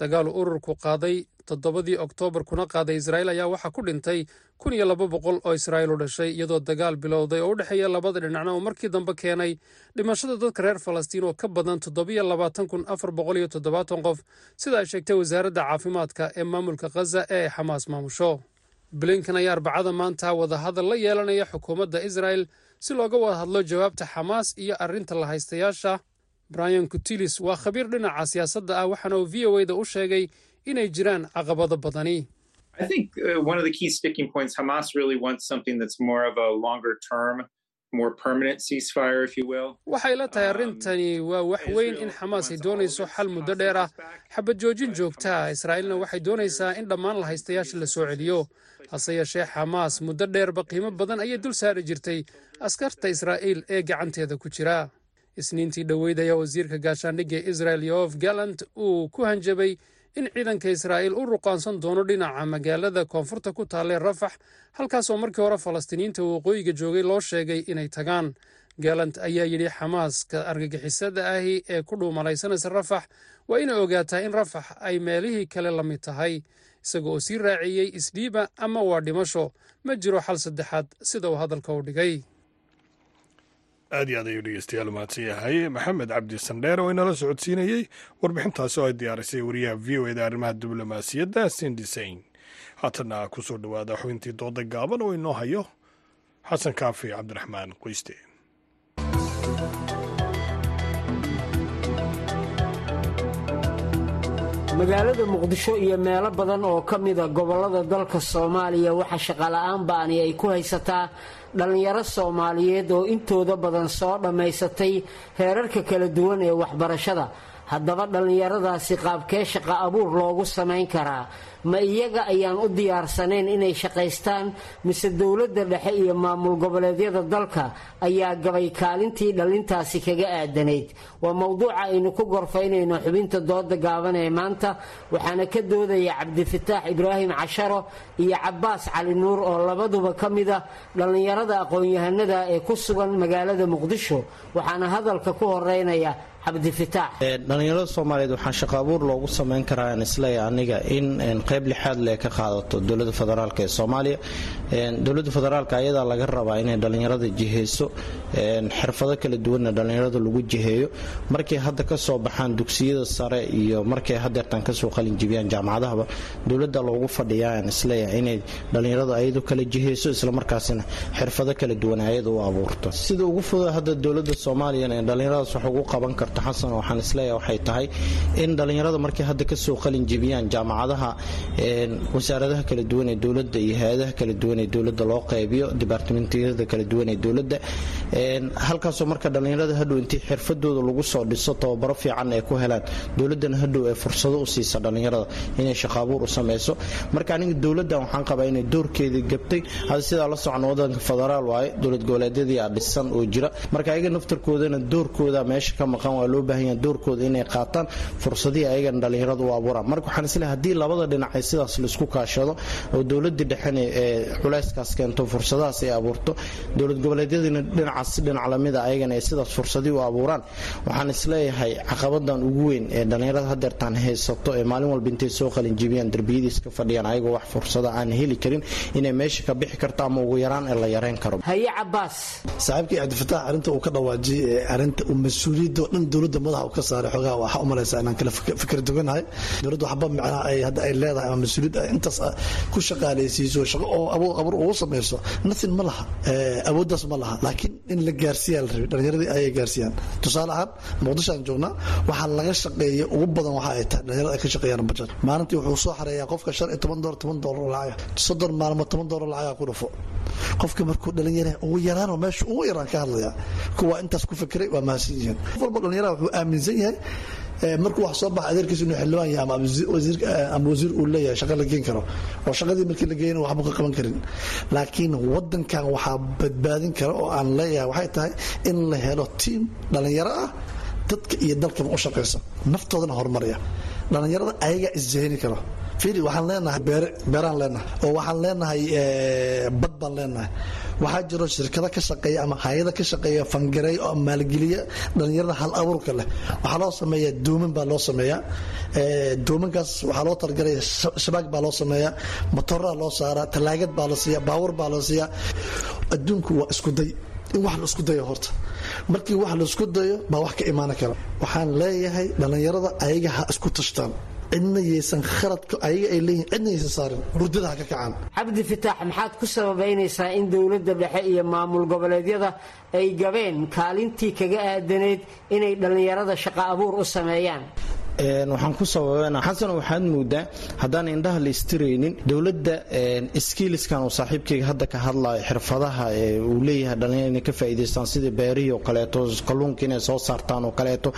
dagaalu ururku qaaday toddobadii oktoobar kuna qaaday israa'iil ayaa waxaa ku dhintay kun iyo laba boqol oo israa'iil u dhashay iyadoo dagaal bilowday oo u dhexeeya labada dhinacna oo markii dambe keenay dhimashada dadka reer falastiin oo ka badan toddobiyo labaatan kun afar boqol iyo toddobaatan qof. Sida ay sheegtay wasaaradda caafimaadka ee maamulka khaza ee ay xamaas maamusho. Blinkan ayaa arbacada maanta wadahadal la yeelanaya xukuumadda israa'el si looga wada hadlo jawaabta xamaas iyo arrinta la haystayaasha brian kutilis waa khabiir dhinaca siyaasadda ah waxaana uu v o da u sheegay inay jiraan caqabado badani. I think one of the key sticking points, Hamas really wants something that's more of a longer term, more permanent ceasefire, if you will. waxay la tahay arrintani waa wax weyn in xamaas ay doonayso xal muddo dheer ah. xabad joojin joogta ah israa'iilna waxay doonaysaa in dhammaan la haystayaasha la soo celiyo. hase yeeshee xamaas muddo dheerba qiimo badan ayay dul saari jirtay. Askarta israa'iil ee gacanteeda ku jira isniintii dhoweyd ayaa wasiirka gaashaandhigga israel yof gallant uu ku hanjabay in ciidanka israa'iil u ruqaansan doono dhinaca magaalada koonfurta ku taalee rafax halkaasoo markii hore falastiiniyiinta waqooyiga joogay loo sheegay inay tagaan. Galant ayaa yidhi xamaaska argagixisada ahi ee ku dhuumalaysanaysa rafax waa inay ogaataa in rafax ay meelihii kale la mid tahay. Isaga oo sii raaciyey isdhiiba ama waa dhimasho. Ma jiro xal saddexaad sida uu hadalka u dhigay aad iyo aad ayuu dhegeystayaal mahadsan yahay. Maxamed cabdi sandheer oo inala socodsiinayey warbixintaasi oo ay diyaarisay wariyaha v o eda arrimaha diblomaasiyadda sindisain haatana ku soo dhowaada xubintii dooda gaaban oo inoo hayo xasan kaafi cabdiraxmaan qoyste. Magaalada muqdisho iyo meelo badan oo ka mida gobollada dalka soomaaliya waxaa shaqola'aan ba'ani ay ku haysataa dhallinyaro soomaaliyeed oo intooda badan soo dhammaysatay heerarka kala duwan ee waxbarashada haddaba dhallinyaradaasi qaabkee shaqa abuur loogu samayn karaa ma iyaga ayaan u diyaarsanayn inay shaqaystaan mise dowladda dhexe iyo maamul goboleedyada dalka ayaa gabay kaalintii dhallintaasi kaga aadanayd. Waa mowduuca aynu ku gorfaynayno xubinta dooda gaaban ee maanta waxaana ka doodaya cabdifataax ibraahim casharo iyo cabbaas cali nuur oo labaduba ka mida dhallinyarada aqoon-yahanada ee ku sugan magaalada muqdisho waxaana hadalka ku horeynaya dhalinyarada soomaaliyeed waxaa shaqo abuur loogu samayn karaa isleeya aniga in qayb lixaad le ka qaadato dowladda federaalk ee soomaaliya. Dowlada federaalk ayadaa laga rabaa inay dhalinyarada jiheyso xirfado kala duwanna dhalinyarada lagu jiheeyo. Markay hadda ka soo baxaan dugsiyada sare iyo markay hadeertan ka soo qalinjibiyaan jaamacadahaba dowladda loogu fadhiyaa isleeya inay dhalinyaradu ayadu kala jiheyso islamarkaasina xirfado kala duwan ayada u abuurto. Sida ugu fuda hadda dowladda soomaaliya dhalinyaradaas wax ugu qaban karto xasan waxaan is leeyahay waxay tahay in dhalinyarada markay hadda ka soo qalin jebiyaan jaamacadaha wasaaradaha kala duwan ee dowladda iyo hay'adaha kala duwan ee dowladda loo qaybiyo dibaartimentiyada kala duwan ee dowladda halkaasoo marka dhalinyarada hadhow intii xirfadooda lagu soo dhiso tababaro fiican ay ku helaan dowladana hadhow ee fursado u siisa dhalinyarada inay shaqaabuur u sameyso marka aniga dowladdan waxaan qabaa inay doorkeedii gabtay hada sidaa la socon wadanka federaal waaye dowlad goboleedyadii aa dhisan oo jira. Marka ayaga naftarkoodana doorkooda meesha ka maqan waa loo baahan yaha doorkooda inay qaataan. Fursadihii ayagana dhalinyaradu u abuuraan. Marka waxaan isleehay haddii labada dhinac ay sidaas la isku kaashado oo dowladii dhexena ee culayskaas keento fursadahaas ay abuurto dowlad goboleedyadiina dhinacaas si dhinac lamida ayagana ay sidaas fursadii u abuuraan. Waxaan is leeyahay caqabadan ugu weyn ee dhalinyarada hadeertaan haysato ee maalin walba intay soo qalinjibiyaan derbiyadiis ka fadhiyaan ayagoo wax fursada aan heli karin inay meesha ka bixi karto ama ugu yaraan ee la yareyn karo. Haye cabaas saaxiibkii cabdifataax arrinta uu ka dhawaajiyey ee arrinta uu mas'uuliyadda oo dhan dowladda madaxa ka saaray xogaha waxaa u malaysaa inaan kala fikir duganahay. Dowladda waxba macnaha ay hadda ay leedahay ama mas'uuliyad intaas ku shaqaalaysiiso shaqo oo abuur abuur ugu samayso nothing ma laha. Awooddaas ma laha. Laakiin in la gaarsiiyaa la rabay dhalinyaradii ayay gaarsiiyaan. Tusaale ahaan muqdisho aan joognaa waxaa laga shaqeeya ugu badan waxa ay tahay dhalinyarada ay ka shaqeeyaan bajet maalintii wuxuu soo xareeyaa qofka shan toban doolar toban doolar lacag soddon maalmood toban doolar lacagaa ku dhufo. Qofka markuu dhalinyara ugu yaraanoo meesha ugu yaraan ka hadlaya kuwa intaas ku fikiray waa mahadsan yihiin. Qof walba dhalinyarada wuxuu aaminsan yahay markuu wax soo baxa adeerkiisa inuu xildhibaan yahay ama wasiir uu leeyahay shaqa la geen karo. Oo shaqadii markii la geeyana waxba ka qaban karin. Laakiin wadankan waxaa badbaadin kara oo aan leeyahay waxay tahay in la helo tiim dhalinyaro ah dadka iyo dalkaba u shaqaysa naftoodana horumaraya dhalinyarada ayagaa isjahini karo. Fiiri waxaan leenahay beeraan leenahay oo waxaan leenahay bad baan leenahay waxaa jiro shirkado ka shaqeeya ama hay'ada ka shaqeeya fangareey oo maalgeliya dhalinyarada hal abuurka leh. Waxaa loo sameeyaa dooman baa loo sameeyaa. Doomankaas waxaa loo talagalay shabaag baa loo sameeyaa matoraa loo saaraa talaagad baa la siiya baawar baa la siiyaa. Adduunku waa iskuday in wax la isku dayo horta. Markii wax la isku dayo baa wax ka imaan kara. Waxaan leeyahay dhallinyarada ayaga ha isku tashtaan cidna yaysan khaladka ayaga ay leeyihiin cidna yaysan saarin hurdada ha ka kacaan. Cabdi fitaax maxaad ku sababaynaysaa in dowladda dhexe iyo maamul goboleedyada ay gabeen kaalintii kaga aadaneyd inay dhallinyarada shaqo abuur u sameeyaan waxaan ku sababana xasan waxaad moodaa haddaan indhaha la istiraynin dowladda skiiliskan uu saaxiibkayga hadda ka hadlayo xirfadaha uu leeyahay dhallinyar inay ka faa'iidaystaan sida beerihii oo kaleeto kalluunka inay soo saartaan oo kaleeto.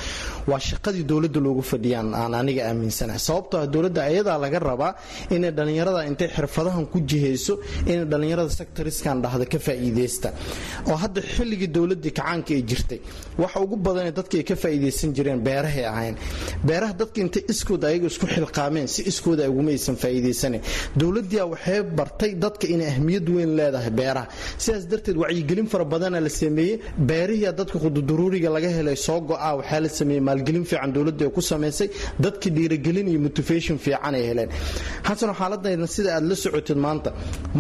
Waa shaqadii dowladda loogu fadhiyaan aan aniga aaminsanahay. Sababtoo ah dowladda ayadaa laga rabaa inay dhallinyarada intay xirfadahan ku jihayso inay dhallinyarada sectoriskan dhahda ka faa'iidaysta. Oo hadda xilligii dowladdii kacaanka ay jirtay. Waxa ugu badan dadka ay ka faa'iidaysan jireen beerahay ahayn beeraha dadka intay iskooda ayaga isku xilqaameen si iskooda aguma aysan faa'iidaysanan dowladdiia waxay bartay dadka inay ahmiyad weyn leedahay beeraha. Sidaas darteed wacyigelin fara badana la sameeyey. Beerihiia dadka qududuruuriga laga helay soo go-a waxaa la sameeyey maalgelin fiican dowladda ku samaysay dadka dhiirigelin iyo motivation fiican ay heleen. Xasanoo xaaladayna sida aad la socotid maanta.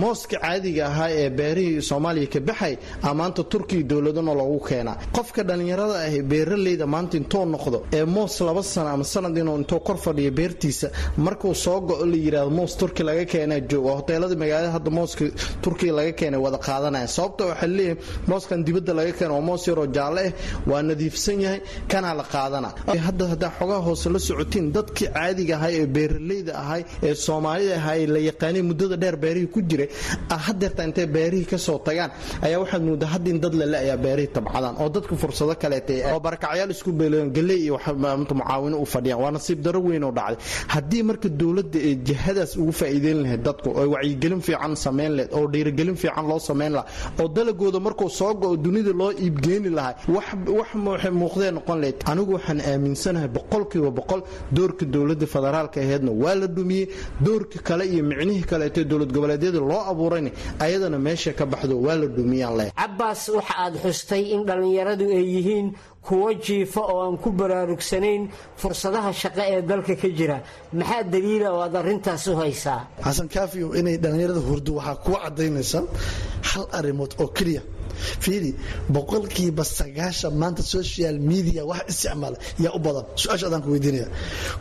Mooska caadiga ahaa ee beerihii soomaaliya ka baxay a maanta turkiya dowladana loogu keenaa. Qofka dhallinyarada ah beeraleyda maanta intoo noqdo ee moos laba sano ama sanad inuu intoo kor fadhiyo beertiisa markuu soo go-o la yidhahdo moos turki laga keenaa jooga hoteelada magaalada hadda mooska turkiya laga keenay wada qaadanaya sababta waxaa leeyahay mooskan dibadda laga keena waa moos yaroo jaalle ah waa nadiifsan yahay kanaa la qaadana hadda haddaa xogaha hoose la socotiin dadkii caadiga ahay ee beeraleyda ahay ee soomaalida ahay la yaqaanay muddada dheer beerihii ku jiray hadeerta intay beerihii ka soo tagaan ayaa waxaad moodaa hadda in dad ayaa beerihii tabcadaan oo dadka fursado kaleeta oo barakacyaal isku beeleen galey iyo mucaawino u fadhiyaan waa nasiib daro weyn oo dhacday. Haddii marka dowladda ee jihadaas ugu faa'iideyn lahayd dadku oo wacyigelin fiican samayn lahayd oo dhiirigelin fiican loo samayn lahaa oo dalagooda markuu soo go-o dunida loo iibgeeni lahaa wax muuqdee noqon lahayd. Anigu waxaan aaminsanahay boqolkiiba boqol doorka dowladda federaalka aheedna waa la dhumiyey doorka kale iyo micnihii kaleeto dowlad goboleedyada loo abuurayna ayadana meesha ka baxdo waa la dhumiyaan leh cabbaas waxa aad xustay in dhallinyaradu ay yihiin kuwo jiifa oo aan ku baraarugsanayn fursadaha shaqo ee dalka ka jira. Maxaa daliila oo aad arrintaas u haysaa? Xasan kaafiyo inay dhallinyarada hurdo waxaa kuwa caddaynaysa hal arrimood oo keliya fiiri boqolkiiba sagaashan maanta social media wax isticmaala yaa u badan. Su'aasha adaan ku weydiinaya.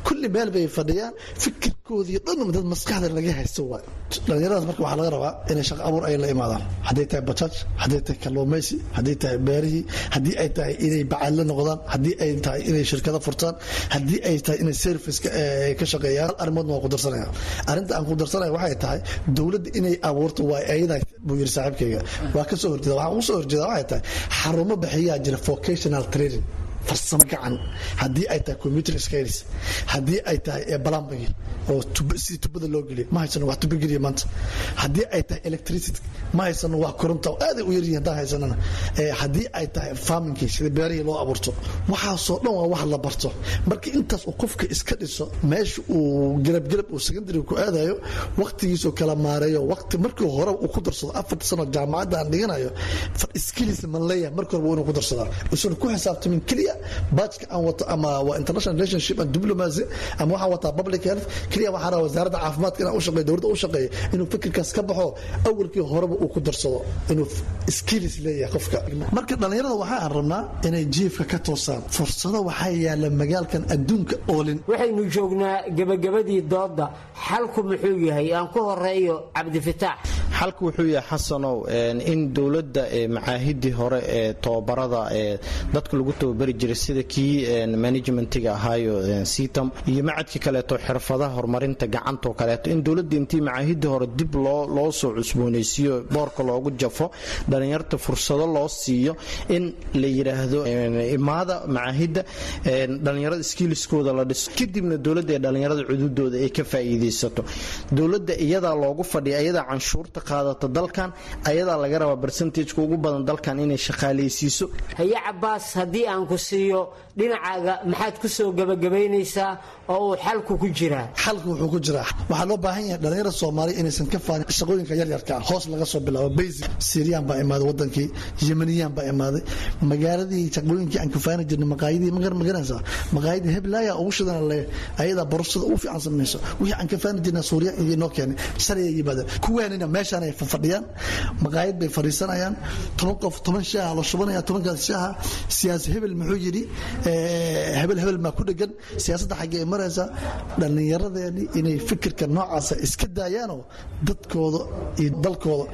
Kulli meel bay fadhiyaan fikirkoodii dhan dad maskaxda laga haysto waay dhallinyaradaas marka waxaa laga rabaa inay shaqo abuur ay la imaadaan. Hadday tahay bajaaj hadday tahay kalluumaysi hadday tahay beerihii haddii ay tahay inay bacadle noqdaan haddii ay tahay inay shirkado furtaan haddii ay tahay inay serviceka ka shaqeeyaan hal arrimoodna waa ku darsanaya. Arrinta aan ku darsanaya waxay tahay dowladda inay abuurto waa ayada buu yiri saaxiibkayga. Waa ka soo horjeeda. Waxaan ugu horjeeda waxay tahay xarumo bixiyaa jira vocational training farsamo gacan. Haddii ay tahay computer skills haddii ay tahay plumbing oo sidii tubada loo geliya ma haysano wax tubo geliya maanta. Haddii ay tahay electricity ma haysano wax koronta aaday u yaryihin haddaan haysanana. Haddii ay tahay farmingkii sida beerihii loo abuurto waxaasoo dhan waa wax la barto. Marka intaas uu qofka iska dhiso meesha uu garabgarab uu secondary ku aadayo waqtigiisuu kala maareeyo. Waqti markii hore uu ku darsado afarta sano jaamacadda aan dhiganayo skills man leeyahay markii horeba inuu ku darsadaa usan ku xisaabtamin keliya bajka aan wato ama international relationship and diplomacy. Ama waxaan wataa public health. Keliya waxaa rabaa wasaaradda caafimaadka inaan u shaqeeyo dowladda u shaqeeyo inuu fikirkaas ka baxo awalkii horeba uu ku darsado inuu skills leeyahay qofka. Marka dhallinyarada waxaan rabnaa inay jiifka ka toosaan. Fursado waxaa yaalla magaalkan adduunka oolin. Waxaynu joognaa gebagabadii dooda xalku muxuu yahay? Aan ku horeeyo cabdifitaax xalku wuxuu yahay xasanow in dowladda macaahidii hore ee tobabarada ee dadka lagu tababari jiray sida kii managementiga ahaayo sitam iyo macadkii kaleeto xirfadaha horumarinta gacantoo kaleeto. In dowladda intii macaahidii hore dib loo soo cusboonaysiiyo boorka loogu jafo dhallinyarta fursado loo siiyo in la yidhaahdo imaada macaahidda dhallinyarada skiiliskooda la dhiso. Kadibna dowladda ee dhallinyarada cududooda ay ka faa'iidaysato. Dowladda iyadaa loogu fadhiya iyadaa canshuurta qaadato dalkan ayadaa laga rabaa barsentajka ugu badan dalkan inay shaqaalaysiiso siiyo dhinacaaga maxaad ku soo gebagabaynaysaa oo uu xalku ku jiraa. Xalku wuxuu ku jiraa. Waxaa loo baahan yahay dhalinyarada soomaaliya inaysan ka faanin shaqooyinka yaryarka. Ah hoos laga soo bilaabo basic syriyan baa imaaday wadankii yemeniyan baa imaaday. Magaaladii shaqooyinkii aan kafaani jirnay maqaayadii magar ma garanaysaa maqaayadii heblaaya ugu shidana le ayadaa borosada ugu fiican samayso wixii aan kafaani jirnay suuriya iyo noo keenay shalay ay yimaadeen. Kuwaanina meeshaan ay fadhiyaan maqaayad bay fadhiisanayaan. Toban qof toban shaaha la shubanaya tobankaas shaaha siyaasi hebel muxuu yidhi hebel hebel maa ku dhegan. Siyaasadda xaggee ay maraysaa dhallinyaradeeni inay fikirka noocaasa iska daayaanoo dadkooda iyo dalkooda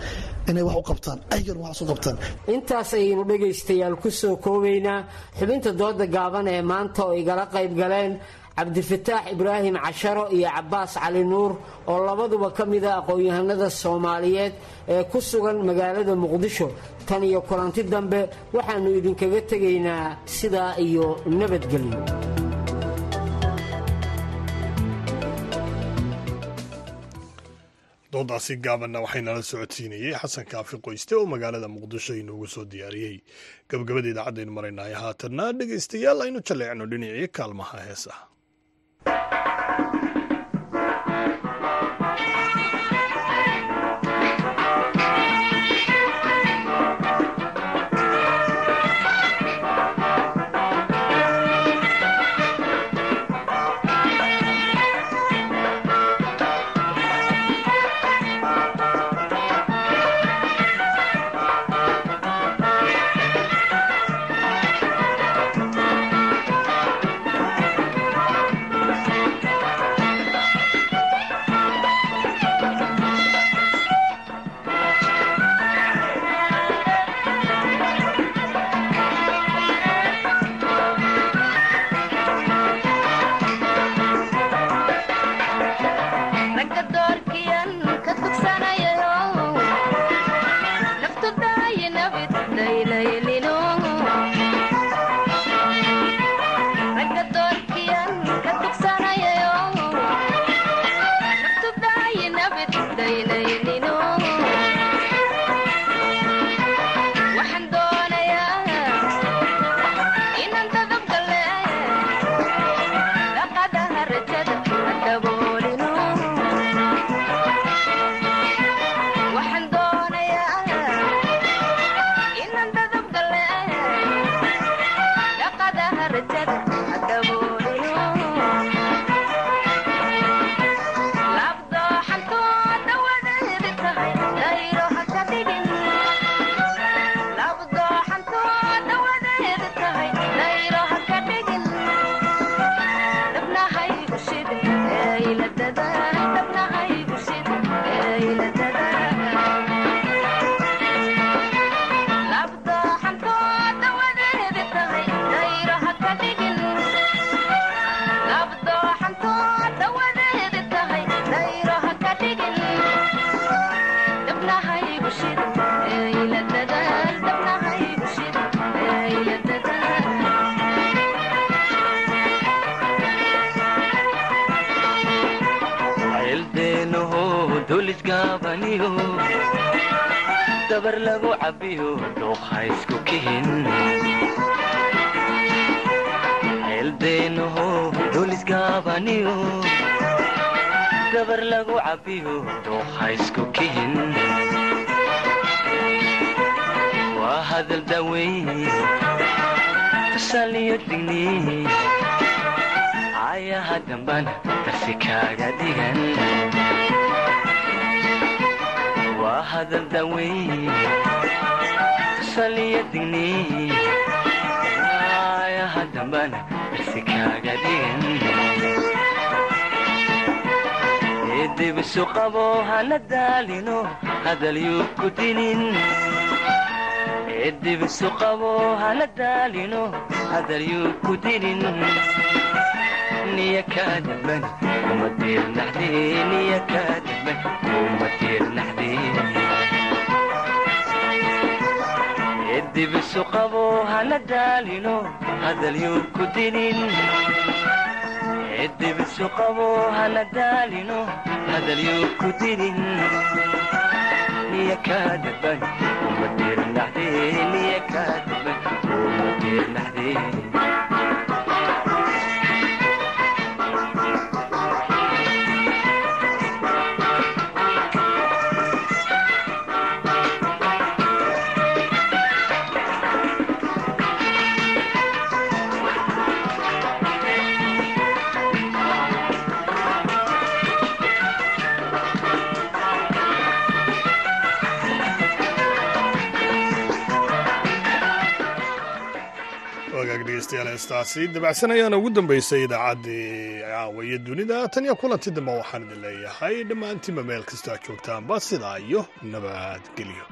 inay wax u qabtaan ayagana wax u qabtaan. Intaas ayaynu dhegaystayaal ku soo koobaynaa. Xubinta dooda gaaban ee maanta oo igala qayb galeen cabdifataax ibraahim casharo iyo cabaas cali nuur oo labaduba ka mida aqoon-yahanada soomaaliyeed ee ku sugan magaalada muqdisho. Tan iyo kulanti dambe waxaannu idinkaga tegaynaa sidaa iyo nabadgelyo. Doodaasi gaabanna waxaynala socodsiinayey xasan kaafi qoyste oo magaalada muqdisho inoogu soo diyaariyey gabagabada idaacadaynu maraynahay haatanna dhegaystayaal aynu jaleecno dhinacii kaalmaha heesaha waa hadal daweyn tusaliyo digni ayaha dambana darsi kaaga dhigan eedibisu qabo hana daalino hadalyuu ku dinin eedibisu qabo hana daalino hadalyuu ku dinin niya kaadaban kuma diirnaxde niya kaadaban kuma diirnaxde eedibisu qabo hana daalino hadalyuu ku dinin eedibisu qabo hana daalino hadalyuu ku diirnaxdee wagaag dhegeystayaal heestaasi dabacsan ayaana ugu dambeysay idaacaddii caawaye dunida tan iyo kulanti dambe waxaan idin leeyahay dhammaantiinba meel kastoo aad joogtaanba sidaa iyo nabadgelyo